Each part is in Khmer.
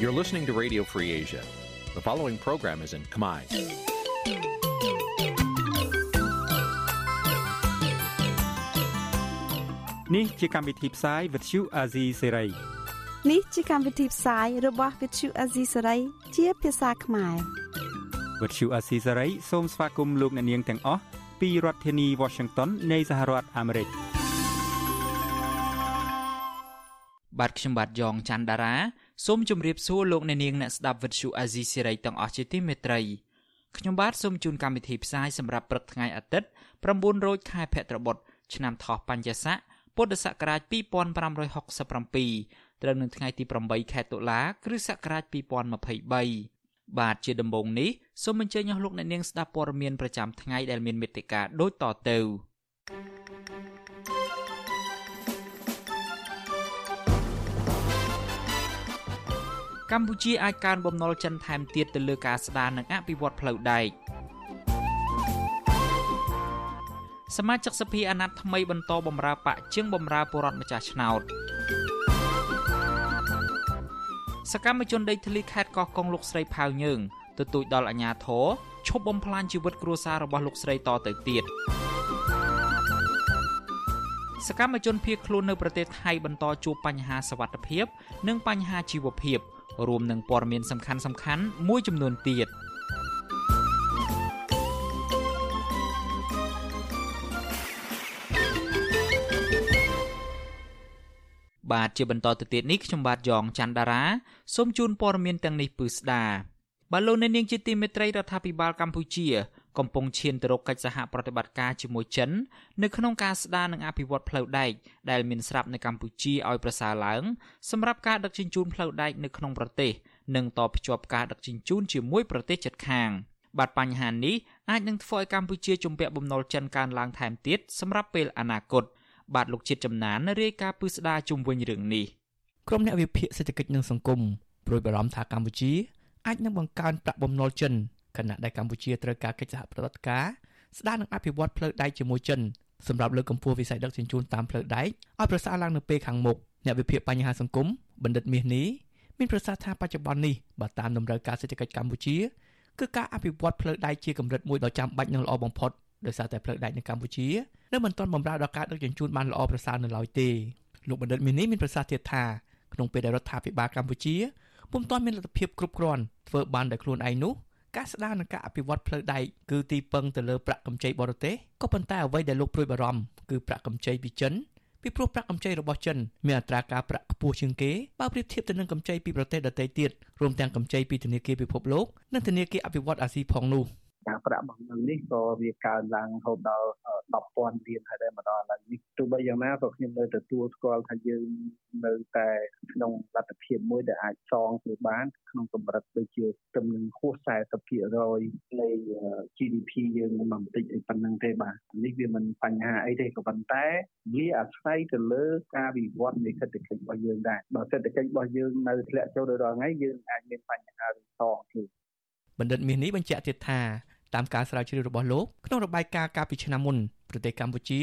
You're listening to Radio Free Asia. The following program is in Khmer. នេះជាកម្មវិធីផ្សាយ Vuthu Azizi Serai នេះជាកម្មវិធីផ្សាយរបស់ Vuthu Azizi Serai ជាភាសាខ្មែរ Vuthu Azizi Serai សូមស្វាគមន៍លោកអ្នកនាងទាំងអស់ពីរដ្ឋធានី Washington នៃសហរដ្ឋអាមេរិកបាទខ្ញុំបាទយ៉ងច័ន្ទដារា សូមជម្រាបសួរលោកអ្នកនាងអ្នកស្ដាប់ Vuthu Azizi Serai ទាំងអស់ជាទីមេត្រីខ្ញុំបាទសូមជូនកម្មវិធីផ្សាយសម្រាប់ព្រឹកថ្ងៃអាទិត្យ9រោចខែភទ្របទឆ្នាំថោះបញ្ញស័កពុទ្ធសករាជ2567ត្រូវនៅថ្ងៃទី8ខែតុលាគ្រិស្តសករាជ2023បាទជាដំបូងនេះសូមអញ្ជើញអស់លោកអ្នកនាងស្ដាប់ព័ត៌មានប្រចាំថ្ងៃដែលមានមេត្តាដូចតទៅ កម្ពុជាអាចកើនបំណុលចិនថែមទៀតទៅលើការស្ដារនិងអភិវឌ្ឍផ្លូវដែកសមាជិកសភាអាណត្តិថ្មីបន្តបម្រើបកជាងបម្រើពលរដ្ឋម្ចាស់ឆ្នោតសកម្មជនដីធ្លីខេត្តកោះកុងលោកស្រីផៅយើងទទូចដល់អាជ្ញាធរឈប់បំផ្លាញជីវិតគ្រួសាររបស់លោកស្រីតទៅទៀតសកម្មជនភៀសខ្លួននៅប្រទេសថៃបន្តជួបបញ្ហាសវត្ថិភាព និងបញ្ហាជីវភាព រួមនឹងព័ត៌មានសំខាន់ៗមួយចំនួនទៀត។បាទជាបន្តទៅទៀតនេះខ្ញុំបាទយ៉ងច័ន្ទដារាសូមជូនព័ត៌មានទាំងនេះពឺស្ដាបាទលោកអ្នកនាងជាទីមេត្រីរដ្ឋាភិបាលកម្ពុជា កំពុងឈានទៅរកកិច្ចសហប្រតិបត្តិការជាមួយចិននៅក្នុងការស្ដារនិងអភិវឌ្ឍផ្លូវដែកដែលមានស្រាប់នៅកម្ពុជាឲ្យប្រសើរឡើងសម្រាប់ការដឹកជញ្ជូនផ្លូវដែកនៅក្នុងប្រទេសនិងតភ្ជាប់ការដឹកជញ្ជូនជាមួយប្រទេសជិតខាងបាទបញ្ហានេះអាចនឹងធ្វើឲ្យកម្ពុជាជំពាក់បំណុលចិនកើនឡើងថែមទៀតសម្រាប់ពេលអនាគត។បាទលោកជាតិចំណានរាយការណ៍ពឹស្ដាជុំវិញរឿងនេះក្រុមអ្នកវិភាគសេដ្ឋកិច្ចនិងសង្គមព្រួយបារម្ភថាកម្ពុជាអាចនឹងបង្កើនប្រាក់បំណុលចិន ខណៈដែលកម្ពុជាត្រូវការកិច្ចសហប្រតិបត្តិការស្ដារនិងអភិវឌ្ឍផ្លូវដែកជាមួយចិនសម្រាប់លើកកម្ពស់វិស័យដឹកជញ្ជូនតាមផ្លូវដែកឲ្យប្រសើរឡើងនៅពេលខាងមុខអ្នកវិភាគបញ្ហាសង្គមបណ្ឌិតមាសនេះមានប្រសាសន៍ថាបច្ចុប្បន្ននេះបើតាមតម្រូវការសេដ្ឋកិច្ចកម្ពុជាគឺការអភិវឌ្ឍផ្លូវដែកជាកម្រិតមួយដ៏ចាំបាច់និងល្អបំផុតដោយសារតែផ្លូវដែកនៅកម្ពុជានៅមិនទាន់បម្រើដល់ការដឹកជញ្ជូនបានល្អប្រសើរនៅឡើយទេលោកបណ្ឌិតមីនីមានប្រសាសន៍ទៀតថាក្នុងពេលដែលរដ្ឋាភិបាលកម្ពុជាពុំទាន់មានលទ្ធភាពគ្រប់គ្រាន់ធ្វើបានដោយខ្លួនឯងនោះ ការស្ដារនិងការអភិវឌ្ឍផ្លូវដែកគឺទីពឹងទៅលើប្រាក់កម្ចីបរទេសក៏ប៉ុន្តែអ្វីដែលលោកព្រួយបារម្ភគឺប្រាក់កម្ចីពីចិនពីព្រោះប្រាក់កម្ចីរបស់ចិនមានអត្រាការប្រាក់ខ្ពស់ជាងគេបើប្រៀបធៀបទៅនឹងកម្ចីពីប្រទេសដទៃទៀតរួមទាំងកម្ចីពីធនាគារពិភពលោកនិងធនាគារអភិវឌ្ឍអាស៊ីផងនោះ។ ការប្រាក់របស់នឹងនេះក៏វាកើនឡើងរហូតដល់10,000លានហើយដែរមកដល់ឥឡូវនេះទោះបីយ៉ាងណាក៏ខ្ញុំនៅទទួលស្គាល់ថាយើងនៅតែក្នុងលទ្ធភាពមួយដែលអាចសងទៅបាន ក្នុងកម្រិតដូចជាទំនឹងហួស40%នៃ GDP យើងមិនបន្តិចអីប៉ុណ្្នឹងទេបាទនេះវាមិនបញ្ហាអីទេក៏ប៉ុន្តែវាអាស្រ័យទៅលើការវិវត្តនៃសេដ្ឋកិច្ចរបស់យើងដែរបើសេដ្ឋកិច្ចរបស់យើងនៅធ្លាក់ចូលដល់ថ្ងៃយើងអាចមានបញ្ហារឿងសងគឺបណ្ឌិតមាសនេះបញ្ជាក់ទៀតថា តាមការស្រាវជ្រាវរបស់លោកក្នុងរបាយការណ៍កាលពីឆ្នាំមុនប្រទេសកម្ពុជា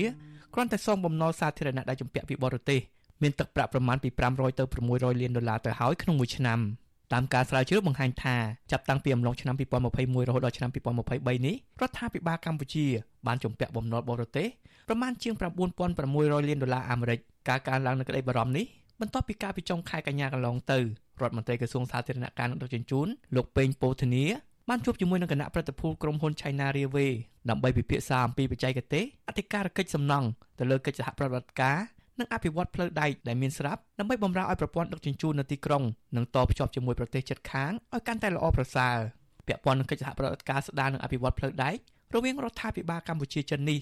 គ្រាន់តែសងបំណុលសាធារណៈដែលជំពាក់ពីបរទេសមានទឹកប្រាក់ប្រមាណពី500ទៅ600លានដុល្លារទៅហើយក្នុងមួយឆ្នាំតាមការស្រាវជ្រាវបង្ហាញថាចាប់តាំងពីអំឡុងឆ្នាំ2021រហូតដល់ឆ្នាំ2023នេះរដ្ឋាភិបាលកម្ពុជាបានជំពាក់បំណុលបរទេសប្រមាណជាង9600លានដុល្លារអាមេរិកការកើនឡើងនៃក្តីបារម្ភនេះបន្ទាប់ពីការពីចុងខែកញ្ញាកន្លងទៅរដ្ឋមន្ត្រីក្រសួងសាធារណការនិងដឹកជញ្ជូនលោកពេញពោធនា បានជួបជាមួយនឹងគណៈប្រតិភូក្រុមហ៊ុន China Railway ដើម្បីពិភាក្សាអំពីបច្ចេកទេសអធិការកិច្ចសំណង់ទៅលើកិច្ចសហប្រតិបត្តិការនិងអភិវឌ្ឍផ្លូវដែកដែលមានស្រាប់ដើម្បីបម្រើឲ្យប្រព័ន្ធដឹកជញ្ជូននៅទីក្រុងនិងតភ្ជាប់ជាមួយប្រទេសជិតខាងឲ្យកាន់តែល្អប្រសើរពាក់ព័ន្ធនឹងកិច្ចសហប្រតិបត្តិការស្ដារនិងអភិវឌ្ឍផ្លូវដែករវាងរដ្ឋាភិបាលកម្ពុជាចិននេះ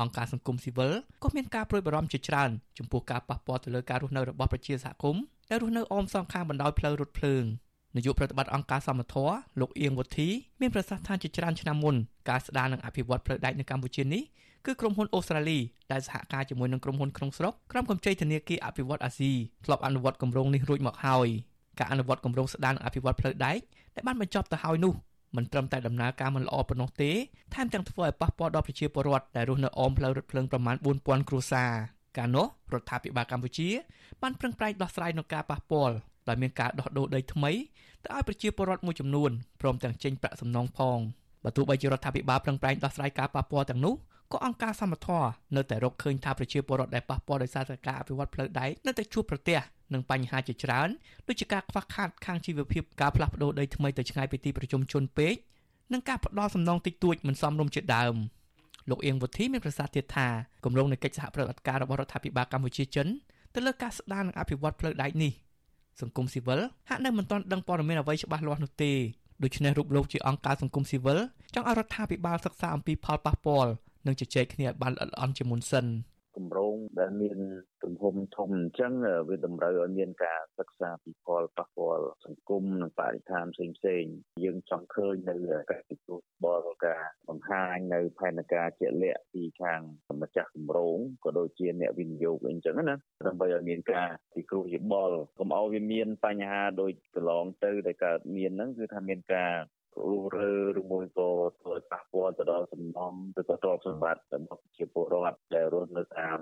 អង្គការសង្គមស៊ីវិលក៏មានការប្រួយបារម្ភជាច្រើនចំពោះការប៉ះពាល់ទៅលើការរស់នៅរបស់ប្រជាសហគមន៍ដែលរស់នៅអមសងខាងបណ្ដោយផ្លូវរថភ្លើង។ នាយកប្រតិបត្តិអង្គការសមត្ថៈលោកអៀងវុធីមានប្រសាសន៍ថាជាច្រើនឆ្នាំមុនការស្ដារនិងអភិវឌ្ឍផ្លូវដែកនៅកម្ពុជានេះគឺក្រុមហ៊ុនអូស្ត្រាលីដែលសហការជាមួយនឹងក្រុមហ៊ុនក្នុងស្រុកក្រុមកម្ចីធនាគារអភិវឌ្ឍអាស៊ីធ្លាប់អនុវត្តគម្រោងនេះរួចមកហើយការអនុវត្តគម្រោងស្ដារនិងអភិវឌ្ឍផ្លូវដែកដែលបានបញ្ចប់ទៅហើយនោះមិនត្រឹមតែដំណើរការមិនល្អប៉ុណ្ណោះទេថែមទាំងធ្វើឲ្យប៉ះពាល់ដល់ប្រជាពលរដ្ឋដែលរស់នៅអមផ្លូវរថភ្លើងប្រមាណ4000គ្រួសារកាលនោះរដ្ឋាភិបាលកម្ពុជាបានប្រឹងប្រែងដោះស្រាយនឹងការប៉ះពាល់ ដោយមានការដោះដូរដីថ្មីទៅឲ្យប្រជាពលរដ្ឋមួយចំនួនព្រមទាំងចេញប្រាក់សំណងផងបើទោះបីជារដ្ឋាភិបាលប្រឹងប្រែងដោះស្រាយការប៉ះពាល់ទាំងនោះក៏អង្គការសមត្ថៈនៅតែរកឃើញថាប្រជាពលរដ្ឋដែលប៉ះពាល់ដោយសារតែការអភិវឌ្ឍផ្លូវដែកនៅតែជួបប្រទះនឹងបញ្ហាជាច្រើនដូចជាការខ្វះខាតខាងជីវភាពការផ្លាស់ប្ដូរដីថ្មីទៅឆ្ងាយពីទីប្រជុំជនពេកនិងការផ្ដល់សំណងតិចតួចមិនសមរម្យជាដើមលោកអៀងវុធីមានប្រសាសន៍ទៀតថាគម្រោងនៃកិច្ចសហប្រតិបត្តិការរបស់រដ្ឋាភិបាលកម្ពុជាចិនទៅលើការស្ដារនិងអភិវឌ្ឍផ្លូវដែកនេះ សង្គមស៊ីវិលហាក់នៅមិនទាន់ដឹងព័ត៌មានអ្វីច្បាស់លាស់នោះទេដូច្នេះរូបលោកជាអង្គការសង្គមស៊ីវិលចង់ឲ្យរដ្ឋាភិបាលសិក្សាអំពីផលប៉ះពាល់និងជជែកគ្នាឲ្យបានល្អិតល្អន់ជាមុនសិន។ គម្រោងដែលមានទំហំធំអញ្ចឹងវាតម្រូវឲ្យមានការសិក្សាពីផលប៉ះពាល់សង្គមនិងបរិស្ថានផ្សេងផ្សេងយើងចង់ឃើញនៅការទទួលបលការបង្ហាញនៅផែនការជាក់លាក់ពីខាងម្ចាស់គម្រោងក៏ដូចជាអ្នកវិនិយោគអីចឹងណាដើម្បីឲ្យមានការពិគ្រោះយោបល់កុំឲ្យវាមានបញ្ហាដូចកន្លងទៅដែលកើតមានហ្នឹងគឺថាមានការ រស់រើឬមួយក៏ធ្វើឲ្យប៉ះពាល់ទៅដល់សំណុំឬក៏ទ្រព្យសម្បត្តិរបស់ប្រជាពលរដ្ឋដែលរស់នៅតាម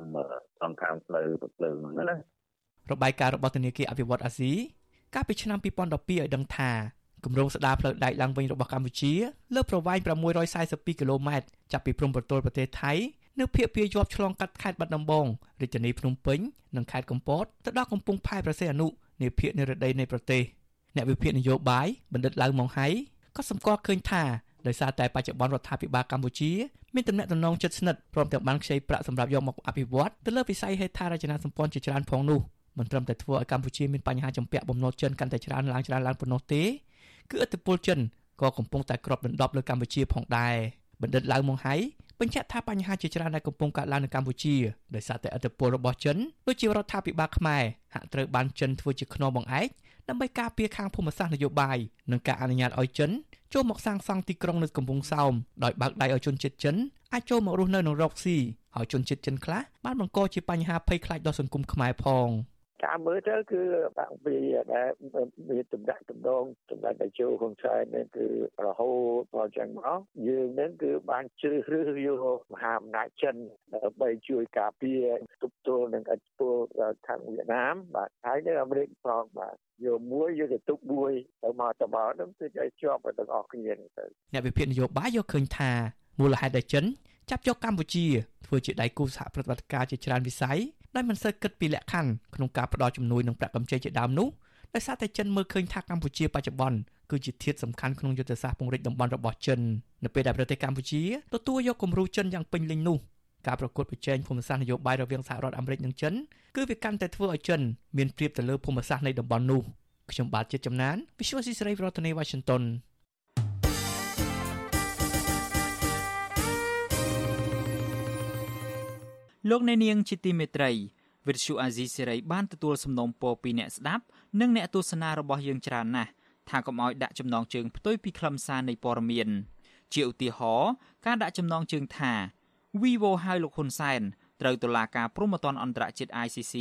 សងខាងផ្លូវទឹកភ្លើងហ្នឹងណារបាយការណ៍របស់ធនាគារអភិវឌ្ឍអាស៊ីកាលពីឆ្នាំ2012ឲ្យដឹងថាគម្រោងស្ដារផ្លូវដែកឡើងវិញរបស់កម្ពុជាលើប្រវែង642គីឡូម៉ែត្រចាប់ពីព្រំប្រទល់ប្រទេសថៃនៅភាគពាយ័ព្យឆ្លងកាត់ខេត្តបាត់ដំបងរាជធានីភ្នំពេញនិងខេត្តកំពតទៅដល់កំពង់ផែប្រសេះអនុនៃភាគនិរតីនៃប្រទេសអ្នកវិភាគនយោបាយបណ្ឌិតឡៅម៉ុងហៃ ក៏សម្គាល់ឃើញថាដោយសារតែបច្ចុប្បន្នរដ្ឋាភិបាលកម្ពុជាមានទំនាក់ទំនងជិតស្និទ្ធព្រមទាំងបានខ្ចីប្រាក់សម្រាប់យកមកអភិវឌ្ឍទៅលើវិស័យហេដ្ឋារចនាសម្ព័ន្ធជាច្រើនផងនោះមិនត្រឹមតែធ្វើឲ្យកម្ពុជាមានបញ្ហាចម្ពាក់បំណុលចិនកាន់តែច្រើនឡើងច្រើនឡើងប៉ុណ្ណោះទេគឺឥទ្ធិពលចិនក៏កំពុងតែគ្របដណ្ដប់លើកម្ពុជាផងដែរបណ្ឌិតឡៅម៉ុងហៃបញ្ជាក់ថាបញ្ហាជាច្រើនដែលកំពុងកើតឡើងនៅកម្ពុជាដោយសារតែឥទ្ធិពលរបស់ចិនដូចជារដ្ឋាភិបាលខ្មែរហាក់ត្រូវបានចិនធ្វើជាខ្នងបង្អែក ដើម្បីការពារខាងភូមិសាស្ត្រនយោបាយនិងការអនុញ្ញាតឲ្យចិនចូលមកសាងសង់ទីក្រុងនៅកំពង់សោមដោយបើកដៃឲ្យជនជាតិចិនអាចចូលមករស់នៅក្នុងរកស៊ីហើយជនជាតិចិនខ្លះបានបង្កជាបញ្ហាភ័យខ្លាចដល់សង្គមខ្មែរផង តាមមើលទៅគឺបាក់ពីដែលមានទំនាក់ទំនងទំនាក់តែជួហ៊ុនសែននេះគឺរហូតដល់ចឹងមកយើងនឹងគឺបានជ្រើសរើសយកមហាអំណាចចិនដើម្បីជួយការពារទប់ទល់នឹងឥទ្ធិពលខាងវៀតណាមបាទហើយនៅអាមេរិកផងបាទយកមួយយកទៅទុកមួយទៅមកទៅមកនឹងគឺឲ្យជាប់ទាំងអស់គ្នាទៅអ្នកវិភាគនយោបាយយកឃើញថាមូលហេតុដែលចិនចាប់យកកម្ពុជាធ្វើជាដៃគូសហប្រតិបត្តិការជាច្រើនវិស័យ ដោយមិនសូវគិតពីលក្ខខណ្ឌក្នុងការផ្តល់ជំនួយនិងប្រាក់កម្ចីជាដើមនោះដោយសារតែចិនមើលឃើញថាកម្ពុជាបច្ចុប្បន្នគឺជាធាតុសំខាន់ក្នុងយុទ្ធសាស្ត្រពង្រីកតំបន់របស់ចិននៅពេលដែលប្រទេសកម្ពុជាទទួលយកគំរូចិនយ៉ាងពេញលេញនោះការប្រកួតប្រជែងភូមិសាស្ត្រនយោបាយរវាងសហរដ្ឋអាមេរិកនិងចិនគឺវាកាន់តែធ្វើឲ្យចិនមានព្រៀបទៅលើភូមិសាស្ត្រនៃតំបន់នោះខ្ញុំបាទជាចំណាន Visual Society ប្រធានាទី Washington លោកអ្នកនាងជាទីមេត្រីវិទ្យុអាស៊ីសេរីបានទទួលសំណូមពរពីអ្នកស្ដាប់និងអ្នកទស្សនារបស់យើងច្រើនណាស់ថាកុំឲ្យដាក់ចំណងជើងផ្ទុយពីខ្លឹមសារនៃព័ត៌មានជាឧទាហរណ៍ការដាក់ចំណងជើងថា Vivo ហៅលោកហ៊ុនសែនត្រូវតុលាការព្រហ្មទណ្ឌអន្តរជាតិ ICC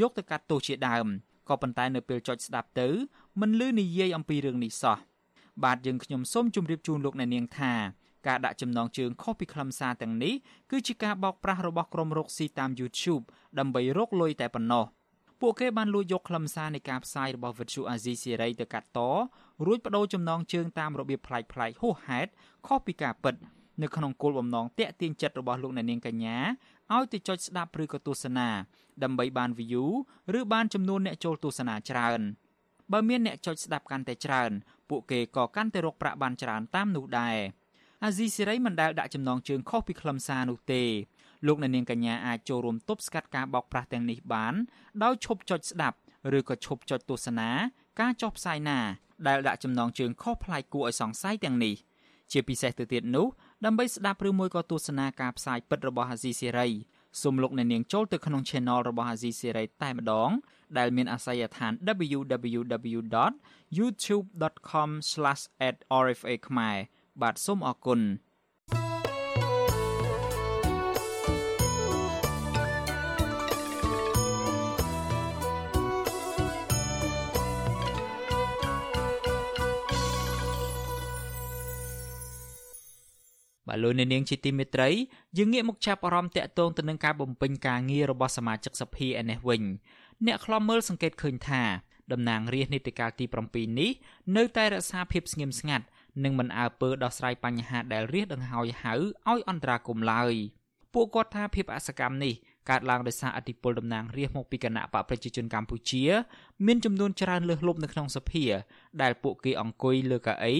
យកទៅកាត់ទោសជាដើមក៏ប៉ុន្តែនៅពេលចុចស្ដាប់ទៅមិនលឺនិយាយអំពីរឿងនេះសោះបាទយើងខ្ញុំសូមជម្រាបជូនលោកអ្នកនាងថា ការដាក់ចំណងជើងខុសពីខ្លឹមសារទាំងនេះគឺជាការបោកប្រាស់របស់ក្រុមរកស៊ីតាម YouTube ដើម្បីរកលុយតែប៉ុណ្ណោះពួកគេបានលួចយកខ្លឹមសារនៃការផ្សាយរបស់ Virtual Azizi Siri ទៅកាត់តរួចបដូរចំណងជើងតាមរបៀបប្លែកៗហួសហេតុខុសពីការពិតនៅក្នុងគោលបំណងតាក់ទាញចិត្តរបស់លោកអ្នកនាងកញ្ញាឲ្យទៅចុចស្ដាប់ឬក៏ទស្សនា ដើម្បីបាន view ឬបានចំនួនអ្នកចូលទស្សនាច្រើនបើមានអ្នកចុចស្ដាប់កាន់តែច្រើន ពួកគេក៏កាន់តែរកប្រាក់បានច្រើនតាមនោះដែរ អាស៊ីសេរីមិនដែលដាក់ចំណងជើងខុសពីខ្លឹមសារនោះទេលោកអ្នកនាងកញ្ញាអាចចូលរួមទប់ស្កាត់ការបោកប្រាស់ទាំងនេះបានដោយឈប់ចុចស្ដាប់ឬក៏ឈប់ចុចទស្សនាការចុះផ្សាយណា ដែលដាក់ចំណងជើងខុសប្លែកគួរឲ្យសង្ស័យទាំងនេះជាពិសេសទៅទៀតនោះដើម្បីស្ដាប់ឬមួយក៏ទស្សនាការផ្សាយពិតរបស់អាស៊ីសេរីសូមលោកអ្នកនាងចូលទៅក្នុង Channel របស់អាស៊ីសេរីតែម្ដង ដែលមានអាសយដ្ឋាន www.youtube.com/@rfa ខ្មែរ បាទសូមអរគុណបាទលោកអ្នកនាងជាទីមេត្រីយើងងាកមកចាប់អារម្មណ៍តាក់ទងទៅនឹងការបំពេញការងាររបស់សមាជិកសភាឯនេះវិញអ្នកខ្លំមើលសង្កេតឃើញថាតំណាងរាស្ត្រនីតិកាលទី7នេះនៅតែរក្សាភាពស្ងៀមស្ងាត់ និងមិនអើពើដោះស្រាយបញ្ហាដែលរាស្ត្រដង្ហោយហៅឲ្យអន្តរាគមន៍ឡើយពួកគាត់ថាភាពអសកម្មនេះកើតឡើងដោយសារអធិបុលតំណាងរាស្ត្រមកពីគណៈបកប្រជាជនកម្ពុជា មានចំនួនច្រើនលើសលប់នៅក្នុងសភា ដែលពួកគេអង្គុយលើកៅអី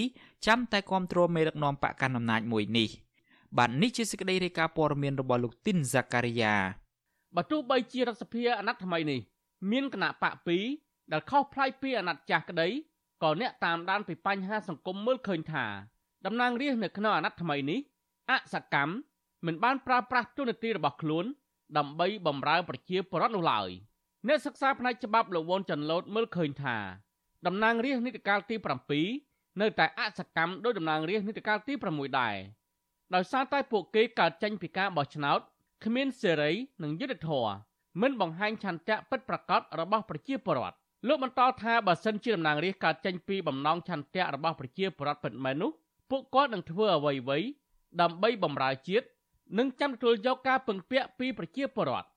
ចាំតែគ្រប់គ្រងមេដឹកនាំបកកណ្ដាលអំណាចមួយនេះបាទនេះជាសេចក្តីរាយការណ៍ព័ត៌មានរបស់លោកទីនហ្សាការីយ៉ាបើទោះបីជារដ្ឋសភាអាណត្តិថ្មីនេះមានគណៈបក2ដែលខុសប្លែកពីអាណត្តិចាស់ក្តី ក៏អ្នកតាមដានពីបញ្ហាសង្គមមើលឃើញថាតំណាងរាស្ត្រនៅក្នុងអាណត្តិថ្មីនេះអសកម្មមិនបានប្រើប្រាស់ទូនាទីរបស់ខ្លួន ដើម្បីបម្រើប្រជាពលរដ្ឋនោះឡើយអ្នកសិក្សាផ្នែកច្បាប់លោកវ៉ុនចាន់ឡូតមើលឃើញថាតំណាងរាស្ត្រនីតិកាលទី7នៅតែអសកម្មដោយតំណាងរាស្ត្រនីតិកាលទី6ដែរដោយសារតែពួកគេកើតចេញពីការបោះឆ្នោតគ្មានសេរីនិងយុត្តិធម៌មិនបង្ហាញឆន្ទៈពិតប្រាកដរបស់ប្រជាពលរដ្ឋ លោកបន្តថាបើសិនជាតំណាងរាស្ត្រកើតចេញពីបំណងឆន្ទៈរបស់ប្រជាពលរដ្ឋពិតមែននោះពួកគាត់នឹងធ្វើអ្វីៗដើម្បីបម្រើជាតិនិងចាំទទួលយកការពឹងពាក់ពីប្រជាពលរដ្ឋ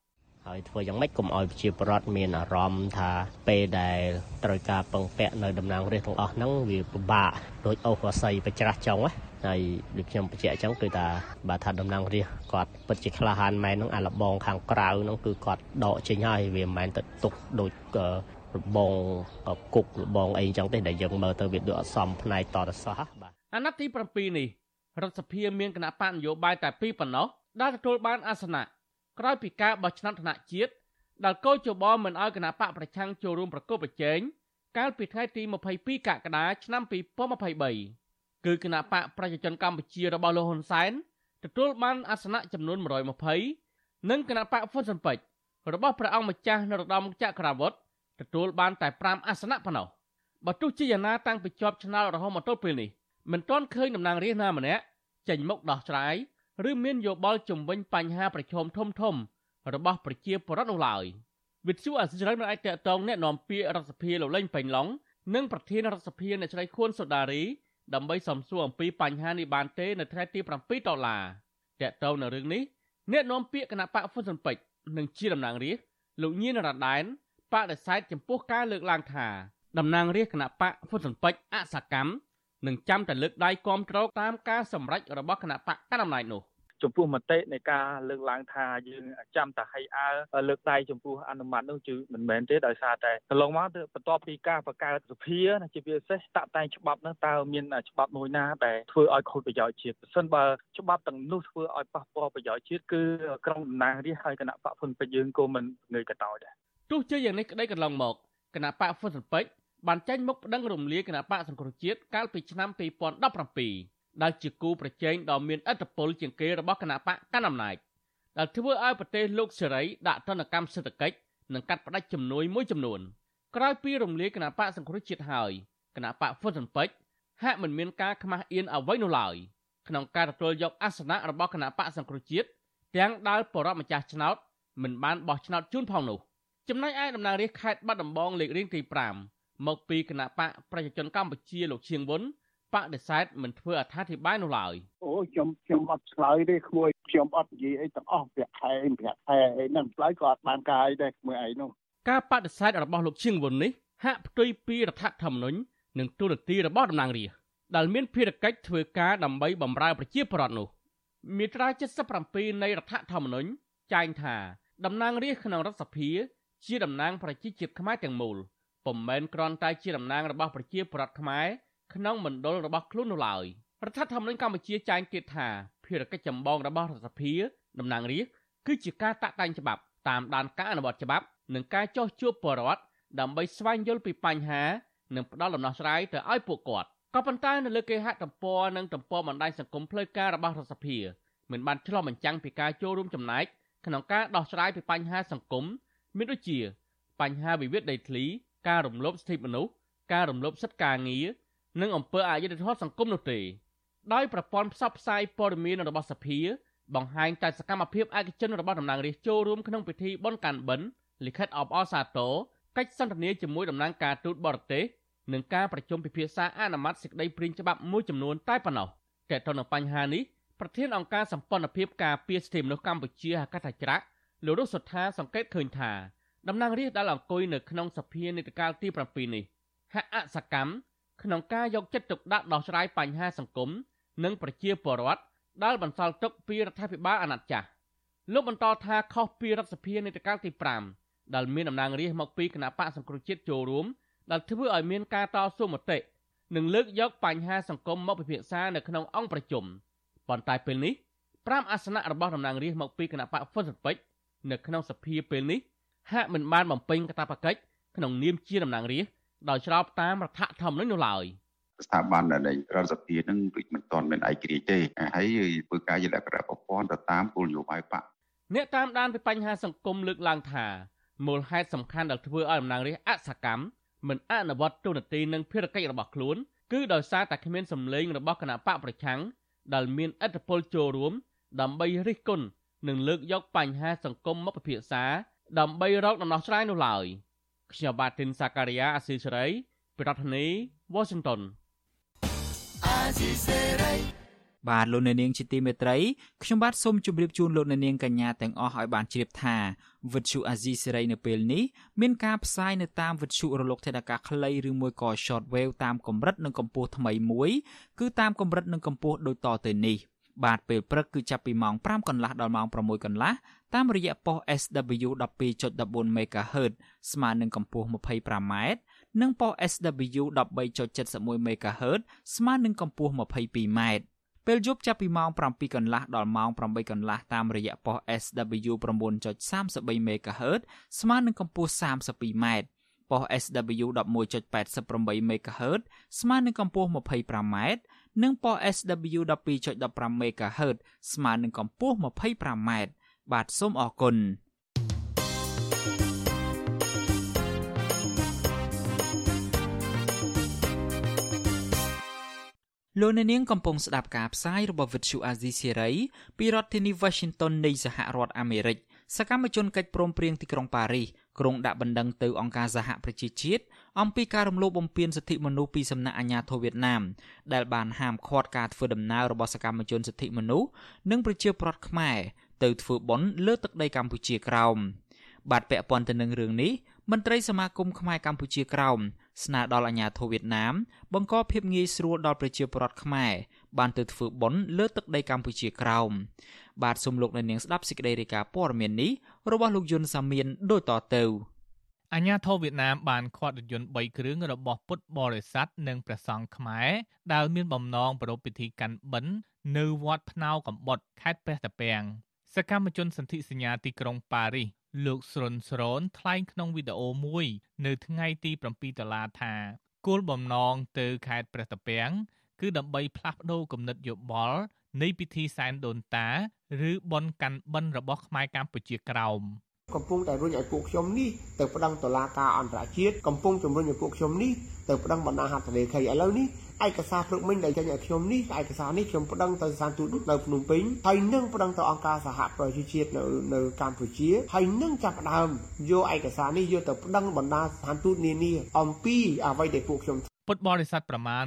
ហើយធ្វើយ៉ាងម៉េចកុំឲ្យប្រជាពលរដ្ឋមានអារម្មណ៍ថាពេលដែលត្រូវការពឹងពាក់នៅតំណាងរាស្ត្រទាំងអស់ហ្នឹងវាពិបាកដូចអូសរស័យបច្រាស់ចុងណាហើយដូចខ្ញុំបញ្ជាក់អញ្ចឹងគឺថាបើថាតំណាងរាស្ត្រគាត់ពិតជាក្លាហានមែនហ្នឹងអាលបងខាងក្រៅហ្នឹងគឺគាត់ដកចេញហើយវាមិនមែនទៅទុកដូច របងគុករបងអីអញ្ចឹងទេដែលយើងមើលទៅវាដូចអត់សមផ្នែកតរសោះបាទអាណត្តិទី7នេះរដ្ឋសភាមានគណៈបកនយោបាយតែពីរប៉ុណ្ណោះដែលទទួលបានអាសនៈក្រោយពីការបោះឆ្នោតថ្នាក់ជាតិដែលកោជបមិនអោយគណៈបកប្រឆាំងចូលរួមប្រកបប្រជែងកាលពីថ្ងៃទី22កក្កដាឆ្នាំ2023គឺគណៈបកប្រជាជនកម្ពុជារបស់លោកហ៊ុនសែនទទួលបានអាសនៈចំនួន120និងគណៈបកហ្វុនស៊ិនពេជ្ររបស់ព្រះអង្គម្ចាស់នរោត្តមចក្រវុឌ្ឍ ទទួលបានតែ5អាសនៈប៉ុណ្ណោះបើទោះជាយ៉ាងណាតាំងពីជាប់ឆ្នោតរហូតមកទល់ពេលនេះមិនទាន់ឃើញតំណាងរាស្ត្រណាម្នាក់ចេញមុខដោះស្រាយឬមានយោបល់ជំវិញបញ្ហាប្រឈមធំធំរបស់ប្រជាពលរដ្ឋនោះឡើយវិទ្យុអសិរ័យមិនអាចតកតងแนะនាំពាក្យរដ្ឋសភាលោកលេងពេញឡុងនិងប្រធានរដ្ឋសភាអ្នកស្រីខួនសូដារីដើម្បីសំសួរអំពីបញ្ហានេះបានទេនៅថ្ងៃទី7ដុល្លារតកតងនៅរឿងនេះអ្នកនាំពាក្យគណៈបកហ្វុនស៊ុនពេជ្រនិងជាតំណាងរាស្ត្រលោកញៀនរ៉ាដែន បដិសេធចំពោះការលើកឡើងថាតំណាងរាស្ត្រគណៈបកហ្វុនស៊ុនពេជ្រអសកម្មនឹងចាំតែលើកដៃគាំទ្រតាមការសម្រេចរបស់គណៈបកកណ្ដាលអំណាចនោះចំពោះមតិនៃការលើកឡើងថាយើងចាំតែឲ្យអើលើកដៃចំពោះអនុម័តនោះគឺមិនមែនទេដោយសារតែកន្លងមកបន្ទាប់ពីការបង្កើតសភាជាពិសេសតាក់តែងច្បាប់នោះតើមានច្បាប់មួយណាដែលធ្វើឲ្យខូចប្រយោជន៍ជាតិបើសិនបើច្បាប់ទាំងនោះធ្វើឲ្យប៉ះពាល់ប្រយោជន៍ជាតិគឺក្រុមតំណាងរាស្ត្រហើយគណៈបកហ៊ុនពេជ្រយើងក៏មិនងើយកតោដែរ ទោះជាយ៉ាងនេះក្តីកន្លងមកគណៈបកហ៊ុនពេជ្របានចេញមុខប្តឹងរំលាយគណៈបកសង្គ្រោះជាតិកាលពីឆ្នាំ2017ដែលជាគូប្រជែងដ៏មានឥទ្ធិពលជាងគេរបស់គណៈបកកណ្ដាលអំណាចដែលធ្វើឲ្យប្រទេសលោកសេរីដាក់ទណ្ឌកម្មសេដ្ឋកិច្ចនិងកាត់ផ្តាច់ជំនួយមួយចំនួនក្រោយពីរំលាយគណៈបកសង្គ្រោះជាតិហើយគណៈបកហ្វុនស៊ិនពេជ្រហាក់មិនមានការខ្មាស់អៀនអ្វីនោះឡើយក្នុងការទទួលយកអាសនៈរបស់គណៈបកសង្គ្រោះជាតិទាំងដែលបរិបម្ចាស់ឆ្នោតមិនបានបោះឆ្នោតជូនផងនោះ ចំណែកឯតំណាងរាស្ត្រខេត្តបាត់ដំបងលេខរៀងទី5មកពីគណៈបកប្រជាជនកម្ពុជាលោកឈៀងវុនបដិសេធមិនធ្វើអត្ថាធិប្បាយនោះឡើយអូខ្ញុំខ្ញុំអត់ឆ្លើយទេក្មួយខ្ញុំអត់និយាយអីទាំងអស់ប្រាក់ខែប្រាក់ខែអីហ្នឹងឆ្លើយក៏អត់បានកាយដែរក្មួយឯងនោះការបដិសេធរបស់លោកឈៀងវុននេះហាក់ផ្ទុយពីរដ្ឋធម្មនុញ្ញនិងទូរនទីរបស់តំណាងរាស្ត្រដែលមានភារកិច្ចធ្វើការដើម្បីបម្រើប្រជាពលរដ្ឋនោះមាត្រា77នៃរដ្ឋធម្មនុញ្ញចែងថាតំណាងរាស្ត្រក្នុងរដ្ឋសភា ជាតំណាងប្រជាជាតិខ្មែរទាំងមូលពុំមែនគ្រាន់តែជាតំណាងរបស់ប្រជាប្រដ្ឋខ្មែរក្នុងមណ្ឌលរបស់ខ្លួននោះឡើយរដ្ឋធម្មនុញ្ញកម្ពុជាចែងទៀតថាភារកិច្ចចម្បងរបស់រដ្ឋសភាតំណាងរាស្ត្រគឺជាការតាក់តែងច្បាប់តាមដានការអនុវត្តច្បាប់និងការចោះជួបបរដ្ឋដើម្បីស្វែងយល់ពីបញ្ហានិងផ្ដល់ដំណោះស្រាយទៅឲ្យពួកគាត់ក៏ប៉ុន្តែនៅលើគេហទំព័រនិងទំព័របណ្ដាញសង្គមផ្លូវការរបស់រដ្ឋសភាមិនបានឆ្លុះបញ្ចាំងពីការចូលរួមចំណែកក្នុងការដោះស្រាយពីបញ្ហាសង្គម មានដូចជាបញ្ហាវិវាទដីធ្លីការរំលោភសិទ្ធិមនុស្សការរំលោភសិទ្ធិការងារនិងអំពើអយុត្តិធម៌សង្គមនោះទេដោយប្រព័ន្ធផ្សព្វផ្សាយព័ត៌មានរបស់សភា បង្ហាញតែសកម្មភាពឯកជនរបស់តំណាងរាស្ត្រចូលរួមក្នុងពិធីបុណ្យកាន់បិណ្ឌលិខិតអបអរសាទរកិច្ចសន្ទនាជាមួយតំណាងការទូតបរទេសនិងការប្រជុំពិភាក្សាអនុម័តសេចក្តីព្រាងច្បាប់មួយចំនួនតែប៉ុណ្ណោះតើទៅនឹងបញ្ហានេះប្រធានអង្គការសម្ព័ន្ធភាពការពារសិទ្ធិមនុស្សកម្ពុជាហកថាច្រាក់ លោករស់សុថាសង្កេតឃើញថាតំណាងរាស្ត្រដែលអង្គុយនៅក្នុងសភានេតកាលទី7នេះហាក់អសកម្មក្នុងការយកចិត្តទុកដាក់ដោះស្រាយបញ្ហាសង្គមនិងប្រជាពលរដ្ឋដែលបន្សល់ទុកពីរដ្ឋាភិបាលអាណត្តិចាស់លោកបន្តថាខុសពីរដ្ឋសភានេតកាលទី5ដែលមានតំណាងរាស្ត្រមកពីគណៈបកសង្គ្រោះជាតិចូលរួមដែលធ្វើឲ្យមានការតស៊ូមតិនិងលើកយកបញ្ហាសង្គមមកពិភាក្សានៅក្នុងអង្គប្រជុំប៉ុន្តែពេលនេះ5អាសនៈរបស់តំណាងរាស្ត្រមកពីគណៈបកហ្វុនសិតពេជ្រ នៅក្នុងសភាពេលនេះហាក់មិនបានបំពេញកាតព្វកិច្ចក្នុងនាមជាតំណាងរាស្ត្រដោយស្របតាមរដ្ឋធម្មនុញ្ញនោះឡើយស្ថាប័ននៃរដ្ឋសភានឹងដូចមិនទាន់មានឯករាជ្យទេហើយធ្វើការជាលក្ខណៈប្រព័ន្ធទៅតាមគោលនយោបាយបកអ្នកតាមដានពីបញ្ហាសង្គមលើកឡើងថាមូលហេតុសំខាន់ដែលធ្វើឲ្យតំណាងរាស្ត្រអសកម្មមិនអនុវត្តទូនាទីនិងភារកិច្ចរបស់ខ្លួនគឺដោយសារតែគ្មានសម្លេងរបស់គណៈបកប្រឆាំងដែលមានឥទ្ធិពលចូលរួមដើម្បីរិះគន់ និងលើកយកបញ្ហាសង្គមមកពិភាក្សាដើម្បីរកដំណោះស្រាយនោះឡើយខ្ញុំបាទទីនសាការីយ៉ាអស៊ីសេរីប្រធានាធិបតី Washington អាស៊ីសេរីបាទលោកអ្នកនាងជាទីមេត្រីខ្ញុំបាទសូមជម្រាបជូនលោកអ្នកនាងកញ្ញាទាំងអស់ឲ្យបានជ្រាបថាវិទ្យុអាស៊ីសេរីនៅពេលនេះមានការផ្សាយនៅតាមវិទ្យុរលកថេដាកាខ្លីឬមួយក៏ shortwave តាមកម្រិតនិងកម្ពស់ថ្មីមួយគឺតាមកម្រិតនិងកម្ពស់ដូចតទៅនេះ បាទពេលព្រឹកគឺចាប់ពីម៉ោង5កន្លះដល់ម៉ោង6កន្លះតាមរយៈប៉ុស SW 12.14 MHz ស្មើនឹងកម្ពស់ 25m និងប៉ុស SW 13.71 MHz ស្មើនឹងកម្ពស់ 22m ពេលយប់ចាប់ពីម៉ោង7កន្លះដល់ម៉ោង8កន្លះតាមរយៈប៉ុស SW 9.33 MHz ស្មើនឹងកម្ពស់ 32m ប៉ុស SW 11.88 MHz ស្មើនឹងកម្ពស់ 25m និងប៉ុស SW 12.15 MHz ស្មើនឹងកម្ពស់ 25m បាទសូមអរគុណលោកអ្នកនាងកំពុងស្ដាប់ការផ្សាយរបស់ Vuthu Azizi Serai ពីរដ្ឋធានី Washington នៃសហរដ្ឋអាមេរិកសកម្មជនកិច្ចព្រមព្រៀងទីក្រុងប៉ារីស ក្រុងដាក់បណ្ដឹងទៅអង្គការសហប្រជាជាតិអំពីការរំលោភបំពានសិទ្ធិមនុស្សពីសំណាក់អាជ្ញាធរវៀតណាមដែលបានហាមឃាត់ការធ្វើដំណើររបស់សកម្មជនសិទ្ធិមនុស្សនិងប្រជាពលរដ្ឋខ្មែរទៅធ្វើបុណ្យលើទឹកដីកម្ពុជាក្រោមបាទពាក់ព័ន្ធទៅនឹងរឿងនេះមន្ត្រីសមាគមខ្មែរកម្ពុជាក្រោមស្នើដល់អាជ្ញាធរវៀតណាមបង្កភាពងាយស្រួលដល់ប្រជាពលរដ្ឋខ្មែរបានទៅធ្វើបុណ្យលើទឹកដីកម្ពុជាក្រោមបាទសូមលោកអ្នកនាងស្ដាប់សេចក្តីរាយការណ៍ព័ត៌មាននេះ របស់លោកយុនសាមៀនដូចតទៅអាញាធរវៀតណាមបានខាត់រថយន្ត3គ្រឿងរបស់ពុទ្ធបរិស័ទនិងព្រះសង្ឃខ្មែរដែលមានបំណងប្រារព្ធពិធីកាន់បិណ្ឌនៅវត្តភ្នៅកំបុតខេត្តព្រះតាពាំងសកម្មជនសន្ធិសញ្ញាទីក្រុងប៉ារីសលោកស្រុនស្រនថ្លែងក្នុងវីដេអូមួយ នៅថ្ងៃទី7ដុល្លារថាគោលបំណងទៅខេត្តព្រះតាពាំងគឺដើម្បីផ្លាស់ប្ដូរគំនិតយោបល់ នៃពិធីសែនដូនតា ឬបុណ្យកាន់បិណ្ឌរបស់ខ្មែរកម្ពុជាក្រោម។កំពុងតែរុញឲ្យពួកខ្ញុំនេះទៅប្តឹងតុលាការអន្តរជាតិកំពុងជំរុញឲ្យពួកខ្ញុំនេះទៅប្តឹងបណ្ដាហត្ថលេខីឥឡូវនេះឯកសារព្រឹកមិញដែលចេញឲ្យខ្ញុំនេះឯកសារនេះខ្ញុំប្តឹងទៅស្ថានទូតនៅភ្នំពេញហើយនឹងប្តឹងទៅអង្គការសហប្រជាជាតិនៅនៅកម្ពុជាហើយនឹងចាប់ផ្ដើមយកឯកសារនេះយកទៅប្តឹងបណ្ដាស្ថានទូតនានាអំពីអ្វីដែលពួកខ្ញុំ ពុទ្ធបរិស័ទប្រមាណ